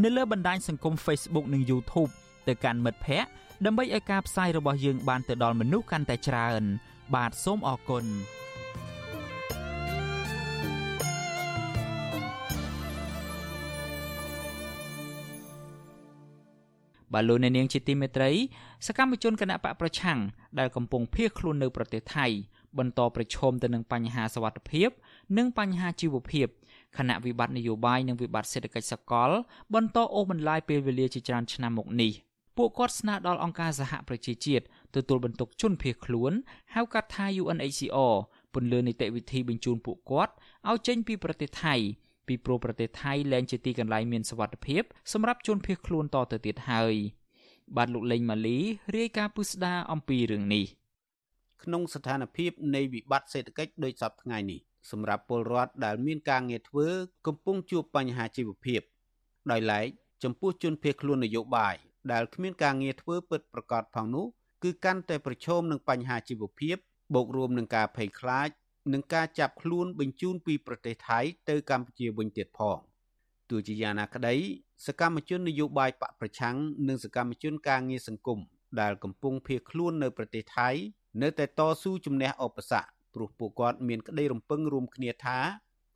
នៅលើបណ្ដាញសង្គម Facebook និង YouTube ទៅកាន់មិត្តភ័ក្តិដើម្បីឲ្យការផ្សាយរបស់យើងបានទៅដល់មនុស្សកាន់តែច្រើន បាទសូមអរគុណបាទលោកអ្នកនាងជាទីមេត្រីសកម្មជនគណៈបកប្រឆាំងដែលកំពុងភៀសខ្លួននៅប្រទេសថៃបន្តប្រឈមទៅនឹងបញ្ហាសវត្ថិភាព និងបញ្ហាជីវភាព ខណៈវិបត្តិនយោបាយនិងវិបត្តិសេដ្ឋកិច្ចសកល បន្តអូសបន្លាយពេលវេលាជាច្រើនឆ្នាំមកនេះពួកគាត់ស្នើដល់អង្គការសហប្រជាជាតិទទួលបន្ទុកជនភៀសខ្លួនហៅកាត់ថា UNHCR ពន្យល់នីតិវិធីបញ្ជូនពួកគាត់ឲ្យចេញពីប្រទេសថៃពីព្រោះប្រទេសថៃលែងជាទីកន្លែងមានសុវត្ថិភាពសម្រាប់ជនភៀសខ្លួនតទៅទៀតហើយបាទលោកលេងម៉ាលីរាយការណ៍ពុស្ដាអំពីរឿងនេះក្នុងស្ថានភាពនៃវិបត្តិសេដ្ឋកិច្ចដូចសពថ្ងៃនេះ សម្រាប់ពលរដ្ឋដែលមានការងារធ្វើកំពុងជួបបញ្ហាជីវភាពដោយឡែកចំពោះជនភៀសខ្លួននយោបាយដែលគ្មានការងារធ្វើពិតប្រាកដផងនោះគឺកាន់តែប្រឈមនឹងបញ្ហាជីវភាពបូករួមនឹងការភ័យខ្លាចនិងការចាប់ខ្លួនបញ្ជូនពីប្រទេសថៃទៅកម្ពុជាវិញទៀតផងទោះជាយ៉ាងណាក្តីសកម្មជននយោបាយបកប្រឆាំងនិងសកម្មជនការងារសង្គមដែលកំពុងភៀសខ្លួននៅប្រទេសថៃនៅតែតស៊ូជំនះឧបសគ្គ ព្រោះពួកគាត់មានក្តីរំពឹងរួមគ្នាថា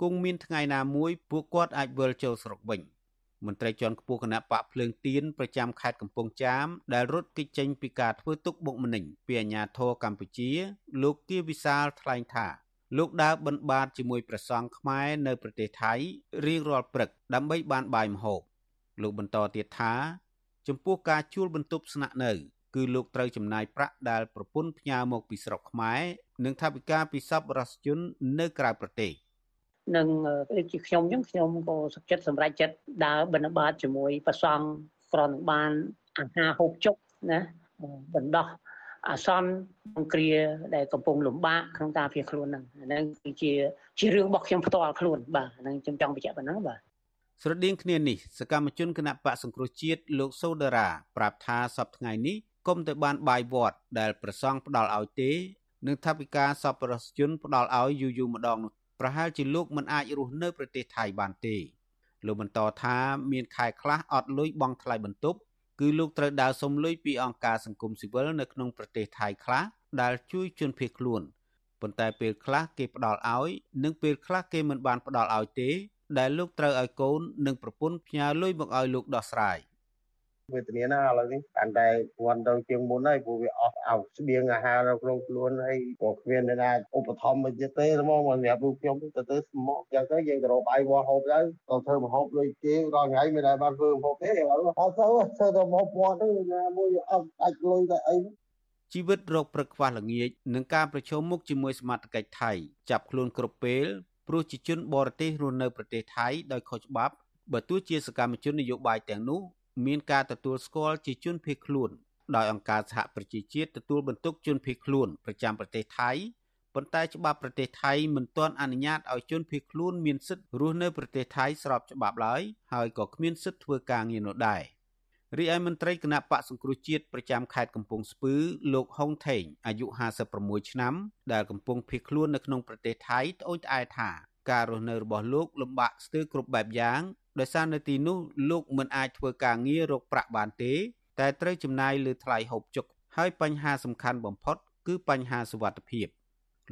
គង់មានថ្ងៃណាមួយពួកគាត់អាចវិលចូលស្រុកវិញមន្ត្រីជាន់ខ្ពស់គណៈបកភ្លើងទៀនប្រចាំខេត្តកំពង់ចាមដែលរត់គេចចេញពីការធ្វើទុកបុកម្នេញពីអាជ្ញាធរកម្ពុជា លោកគៀវិសាលថ្លែងថាលោកដើរបិណ្ឌបាតជាមួយព្រះសង្ឃខ្មែរនៅប្រទេសថៃរៀងរាល់ព្រឹកដើម្បីបានបាយម្ហូបលោកបន្តទៀតថា ចំពោះការជួលបន្ទប់ស្នាក់នៅ គឺលោកត្រូវចំណាយប្រាក់ដែលប្រពន្ធផ្ញើមកពីស្រុកខ្មែរនិងថវិកាពីសប្បុរសជននៅក្រៅប្រទេសនឹងដូចជាខ្ញុំអញ្ចឹងខ្ញុំក៏សុខចិត្តសម្រេចចិត្តដើរបិណ្ឌបាតជាមួយព្រះសង្ឃក្រនបានអាហារហូបចុកណាបណ្ដោះអាសន្នក្នុងគ្រាដែលកំពុងលំបាកក្នុងការភៀសខ្លួនហ្នឹងហ្នឹងគឺជាជារឿងរបស់ខ្ញុំផ្ទាល់ខ្លួនបាទហ្នឹងខ្ញុំចង់បញ្ជាក់ប៉ុណ្ណឹងបាទស្រដៀងគ្នានេះសកម្មជនគណៈបកសង្គ្រោះជាតិលោកសូដារ៉ាប្រាប់ថាសប្តាហ៍ថ្ងៃនេះ គុំទៅបានបាយវត្តដែលប្រសង់ផ្ដាល់ឲ្យទេនិងថាវិការសពរសជនផ្ដាល់ឲ្យយូរយូរម្ដងនោះប្រហែលជាលោកមិនអាចរស់នៅប្រទេសថៃបានទេលោកបន្តថាមានខែខ្លះអត់លុយបង់ថ្លៃបន្ទប់គឺលោកត្រូវដើរសុំលុយពីអង្គការសង្គមស៊ីវិលនៅក្នុងប្រទេសថៃខ្លះដែលជួយជនភៀសខ្លួនប៉ុន្តែពេលខ្លះគេផ្ដល់ឲ្យ និងពេលខ្លះគេមិនបានផ្ដល់ឲ្យទេ ដែលលោកត្រូវឲ្យកូននិងប្រពន្ធផ្ញើលុយមកឲ្យលោកដោះស្រាយ វេទនាណាឥឡូវនេះកាន់តែវត្តទៅជាងមុនហើយព្រោះវាអស់អោស្បៀងអាហារនៅក្នុងខ្លួនហើយក៏គ្មានអ្នកណាឧបត្ថម្ភមកទៀតទេហ្មងសម្រាប់រូបខ្ញុំទៅទៅស្មោកចឹងទៅយើងទៅរកបាយវត្តហូបទៅទៅធ្វើម្ហូបដូចគេរាល់ថ្ងៃមិនដែលបានធ្វើម្ហូបទេឥឡូវអត់ទៅធ្វើទៅម្ហូបវត្តហ្នឹងណាមួយអត់ដាច់លុយតែអីជីវិតរកព្រឹកខ្វះល្ងាចនឹងការប្រឈមមុខជាមួយសមត្ថកិច្ចថៃចាប់ខ្លួនគ្រប់ពេលព្រោះជាជនបរទេសរស់នៅប្រទេសថៃដោយខុសច្បាប់បើទោះជាសកម្មជននយោបាយទាំងនោះ មានការទទួលស្គាល់ជាជនភៀសខ្លួនដោយអង្គការសហប្រជាជាតិទទួលបន្ទុកជនភៀសខ្លួនប្រចាំប្រទេសថៃប៉ុន្តែច្បាប់ប្រទេសថៃមិនទាន់អនុញ្ញាតឲ្យជនភៀសខ្លួនមានសិទ្ធិរស់នៅប្រទេសថៃស្របច្បាប់ឡើយហើយក៏គ្មានសិទ្ធិធ្វើការងារនោះដែររីឯមន្ត្រីគណៈបកសង្គ្រោះជាតិប្រចាំខេត្តកំពង់ស្ពឺលោកហុងថេងអាយុ56ឆ្នាំដែលកំពុងភៀសខ្លួននៅក្នុងប្រទេសថៃត្អូញត្អែថាការរស់នៅរបស់លោកលំបាកស្ទើរគ្រប់បែបយ៉ាង ដោយសារនៅទីនោះលោកមិនអាចធ្វើការងាររកប្រាក់បានទេ តែត្រូវចំណាយលើថ្លៃហូបចុកហើយបញ្ហាសំខាន់បំផុត គឺបញ្ហាសុវត្ថិភាព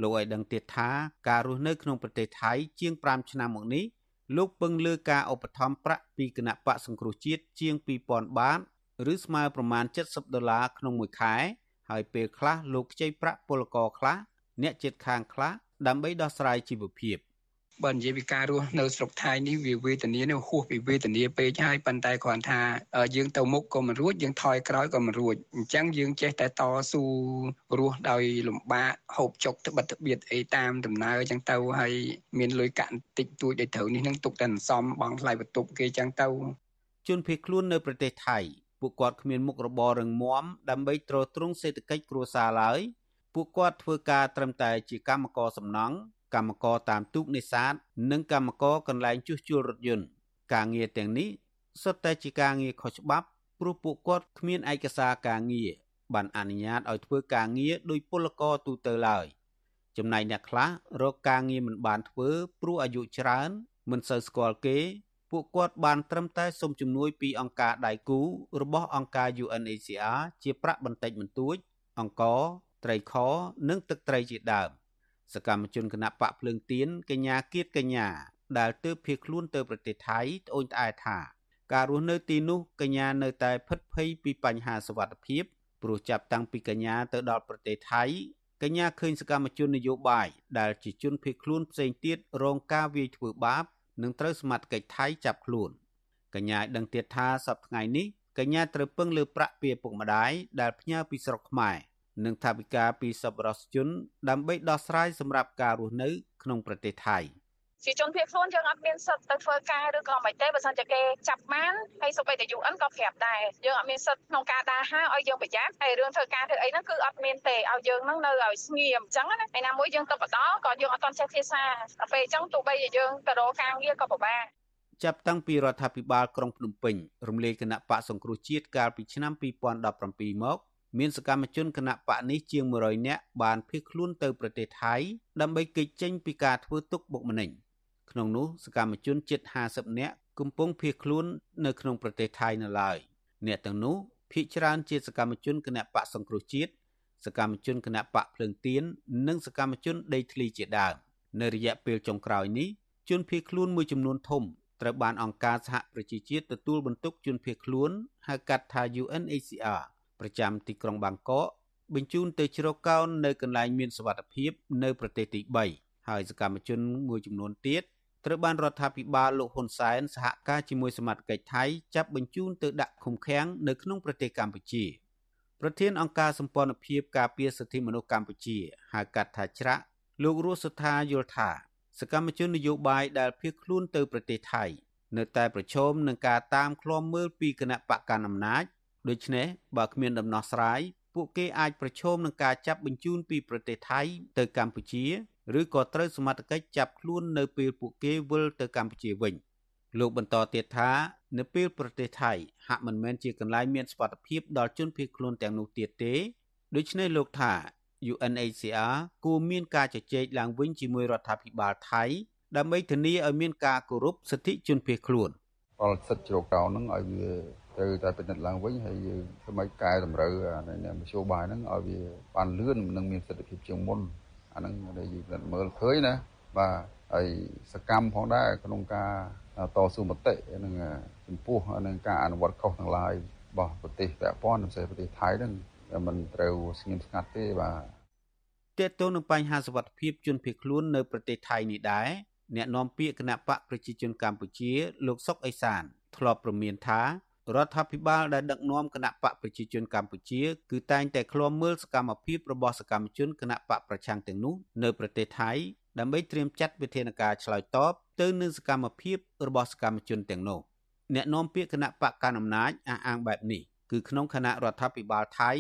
លោកឲ្យដឹងទៀតថាការរស់នៅក្នុងប្រទេសថៃជាង5ឆ្នាំមកនេះលោកពឹងលើការឧបត្ថម្ភប្រាក់ពីគណៈបកសង្គ្រោះជាតិជាង2000បាតឬស្មើប្រមាណ70ដុល្លារក្នុងមួយខែ ហើយពេលខ្លះលោកខ្ចីប្រាក់ពលករខ្លះអ្នកជិតខាងខ្លះដើម្បីដោះស្រាយជីវភាព បើនិយាយពីការរស់នៅស្រុកថៃនេះវាវេទនានេះហួសពីវេទនាពេកហើយប៉ុន្តែគ្រាន់ថាយើងទៅមុខក៏មិនរួចយើងថយក្រោយក៏មិនរួចអញ្ចឹងយើងចេះតែតស៊ូរស់ដោយលំបាកហូបចុកត្បិតត្បៀតអីតាមដំណើរអញ្ចឹងទៅហើយមានលុយកាក់តិចតួចដែលត្រូវនេះនឹងទុកតែអន្សំបង់ថ្លៃបន្ទប់គេអញ្ចឹងទៅជនភៀសខ្លួននៅប្រទេសថៃពួកគាត់គ្មានមុខរបររឹងមាំដើម្បីទ្រទ្រង់សេដ្ឋកិច្ចគ្រួសារឡើយពួកគាត់ធ្វើការត្រឹមតែជាកម្មករសំណង់ កម្មករតាមទូកនេសាទនិងកម្មករកន្លែងជួសជុលរថយន្តការងារទាំងនេះសុទ្ធតែជាការងារខុសច្បាប់ព្រោះពួកគាត់គ្មានឯកសារការងារបានអនុញ្ញាតឲ្យធ្វើការងារដោយពលករទូទៅឡើយចំណែកអ្នកខ្លះរកការងារមិនបានធ្វើព្រោះអាយុច្រើន មិនសូវស្គាល់គេ ពួកគាត់បានត្រឹមតែសុំជំនួយពីអង្គការដៃគូរបស់អង្គការ UNHCR ជាប្រាក់បន្តិចបន្តួចអង្គត្រីខនិងទឹកត្រីជាដើម សកម្មជនគណៈបកភ្លើងទៀនកញ្ញាគៀតកញ្ញាដែលទើបភៀសខ្លួនទៅប្រទេសថៃត្អូញត្អែថាការរស់នៅទីនោះកញ្ញានៅតែផិតភ័យពីបញ្ហាសុវត្ថិភាពព្រោះចាប់តាំងពីកញ្ញាទៅដល់ប្រទេសថៃកញ្ញាឃើញសកម្មជននយោបាយដែលជាជនភៀសខ្លួនផ្សេងទៀតរងការវាយធ្វើបាបនិងត្រូវសមត្ថកិច្ចថៃចាប់ខ្លួនកញ្ញាឲ្យដឹងទៀតថាសប្តាហ៍ថ្ងៃនេះកញ្ញាត្រូវពឹងលើប្រាក់ពីឪពុកម្ដាយដែលផ្ញើពីស្រុកខ្មែរ និងថវិកាពីសប្បុរសជន ដើម្បីដោះស្រាយសម្រាប់ការរស់នៅ ក្នុងប្រទេសថៃជាជនភៀសខ្លួនយើងអត់មានសិទ្ធិទៅធ្វើការឬក៏មិនទេបើសិនជាគេចាប់បានហើយសូម្បីតែ UN ក៏ប្រាប់ដែរយើងអត់មានសិទ្ធិក្នុងការដើរហើរឲ្យយើងប្រយ័ត្នហើយរឿងធ្វើការធ្វើអីហ្នឹងគឺអត់មានទេឲ្យយើងហ្នឹងនៅឲ្យស្ងៀមអញ្ចឹងណាហើយណាមួយយើងទៅបដល់ក៏យើងអត់ទាន់ចេះភាសាដល់ពេលអញ្ចឹងទោះបីជាយើងទៅរកការងារក៏ពិបាកចាប់តាំងពីរដ្ឋាភិបាលក្រុងភ្នំពេញរំលាយគណៈបកសង្គ្រោះជាតិកាលពីឆ្នាំ2017មក មានសកម្មជនគណៈបកនេះជាង100នាក់បានភៀសខ្លួនទៅប្រទេសថៃដើម្បីគេចចេញពីការធ្វើទុកបុកម្នេញក្នុងនោះសកម្មជនជិត50នាក់កំពុងភៀសខ្លួននៅក្នុងប្រទេសថៃនៅឡើយអ្នកទាំងនោះភ ieck ច្រើនជាសកម្មជនគណៈបកសង្គ្រោះជាតិសកម្មជនគណៈបកភ្លើងទៀននិងសកម្មជនដេកធ្លីជាដើមនៅរយៈពេលចុងក្រោយនេះជនភៀសខ្លួនមួយចំនួនធំត្រូវបានអង្គការសហប្រជាជាតិទទួលបន្ទុកជនភៀសខ្លួនហៅកាត់ថា UNHCR ប្រចាំទីក្រុងបាងកកបញ្ជូនទៅជ្រកកោននៅកន្លែងមានសុវត្ថិភាពនៅប្រទេសទី3ហើយសកម្មជនមួយចំនួនទៀតត្រូវបានរដ្ឋាភិបាលលោកហ៊ុនសែនសហការជាមួយសមាជិកថៃចាប់បញ្ជូនទៅដាក់ឃុំឃាំងនៅក្នុងប្រទេសកម្ពុជាប្រធានអង្គការសម្ព័ន្ធភាពការពារសិទ្ធិមនុស្សកម្ពុជាហៅកាត់ថាច្រាក់លោករស់សុថាយល់ថាសកម្មជននយោបាយដែលភៀសខ្លួនទៅប្រទេសថៃ នៅតែប្រឈមនឹងការតាមឃ្លាំមើលពីគណៈបកកណ្ដាលអំណាច ដូច្នេះបើគ្មានដំណោះស្រាយពួកគេអាចប្រឈមនឹងការចាប់បញ្ជូនពីប្រទេសថៃទៅកម្ពុជាឬក៏ត្រូវសមត្ថកិច្ចចាប់ខ្លួននៅពេលពួកគេវិលទៅកម្ពុជាវិញលោកបន្តទៀតថានៅពេលប្រទេសថៃហាក់មិនមែនជាកន្លែងមានសុវត្ថិភាពដល់ជនភៀសខ្លួនទាំងនោះទៀតទេដូច្នេះលោកថា UNHCR គួរមានការជជែកឡើងវិញជាមួយរដ្ឋាភិបាលថៃដើម្បីធានាឲ្យមានការគោរពសិទ្ធិជនភៀសខ្លួនផលសិទ្ធិជ្រកកោហ្នឹងឲ្យវា ត្រូវតែពិនិត្យឡើងវិញហើយយើងធ្វើម៉េចកែតម្រូវអានេះមធ្យោបាយហ្នឹងឲ្យវាបានលឿននិងមានសិទ្ធិភាពជាងមុនអាហ្នឹងដែលយើងពិនិត្យមើលឃើញណាបាទហើយសកម្មផងដែរក្នុងការតស៊ូមតិនឹងចំពោះនឹងការអនុវត្តខុសទាំងឡាយរបស់ប្រទេសពាក់ព័ន្ធពិសេសប្រទេសថៃហ្នឹងមិនត្រូវស្ងៀមស្ងាត់ទេបាទតើតើនឹងបញ្ហាសវត្ថភាពជនភៀសខ្លួននៅប្រទេសថៃនេះដែរអ្នកនាំពាក្យគណៈបកប្រជាជនកម្ពុជាលោកសុកអេសានធ្លាប់ប្រមានថា រដ្ឋាភិបាលដែលដឹកនាំគណៈបកប្រជាជនកម្ពុជា គឺតែងតែឃ្លាំមើលសកម្មភាពរបស់សកម្មជនគណៈបកប្រឆាំងទាំងនោះនៅប្រទេសថៃដើម្បីត្រៀមចាត់វិធានការឆ្លើយតបទៅនឹងសកម្មភាពរបស់សកម្មជនទាំងនោះអ្នកនាំពាក្យគណៈបកកណ្ដាលអំណាចអះអាងបែបនេះគឺក្នុងគណៈរដ្ឋាភិបាលថៃ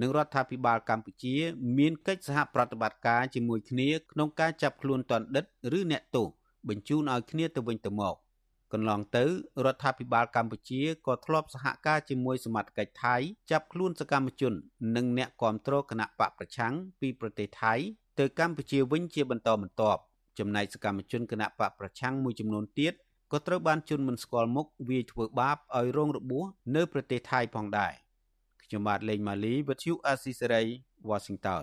និងរដ្ឋាភិបាលកម្ពុជា មានកិច្ចសហប្រតិបត្តិការជាមួយគ្នាក្នុងការចាប់ខ្លួនទណ្ឌិត ឬអ្នកទោសបញ្ជូនឲ្យគ្នាទៅវិញទៅមក កន្លងទៅរដ្ឋាភិបាលកម្ពុជាក៏ធ្លាប់សហការជាមួយសមាជិកថៃចាប់ខ្លួនសកម្មជន និងអ្នកគាំទ្រគណៈបកប្រឆាំងពីប្រទេសថៃទៅកម្ពុជាវិញជាបន្តបន្ទាប់ចំណែកសកម្មជនគណៈបកប្រឆាំងមួយចំនួនទៀតក៏ត្រូវបានជន់មិនស្គាល់មុខវាយធ្វើបាបឲ្យរងរបួសនៅប្រទេសថៃផងដែរខ្ញុំបាទលេងម៉ាលីវិទ្យុអាស៊ីសេរី Washington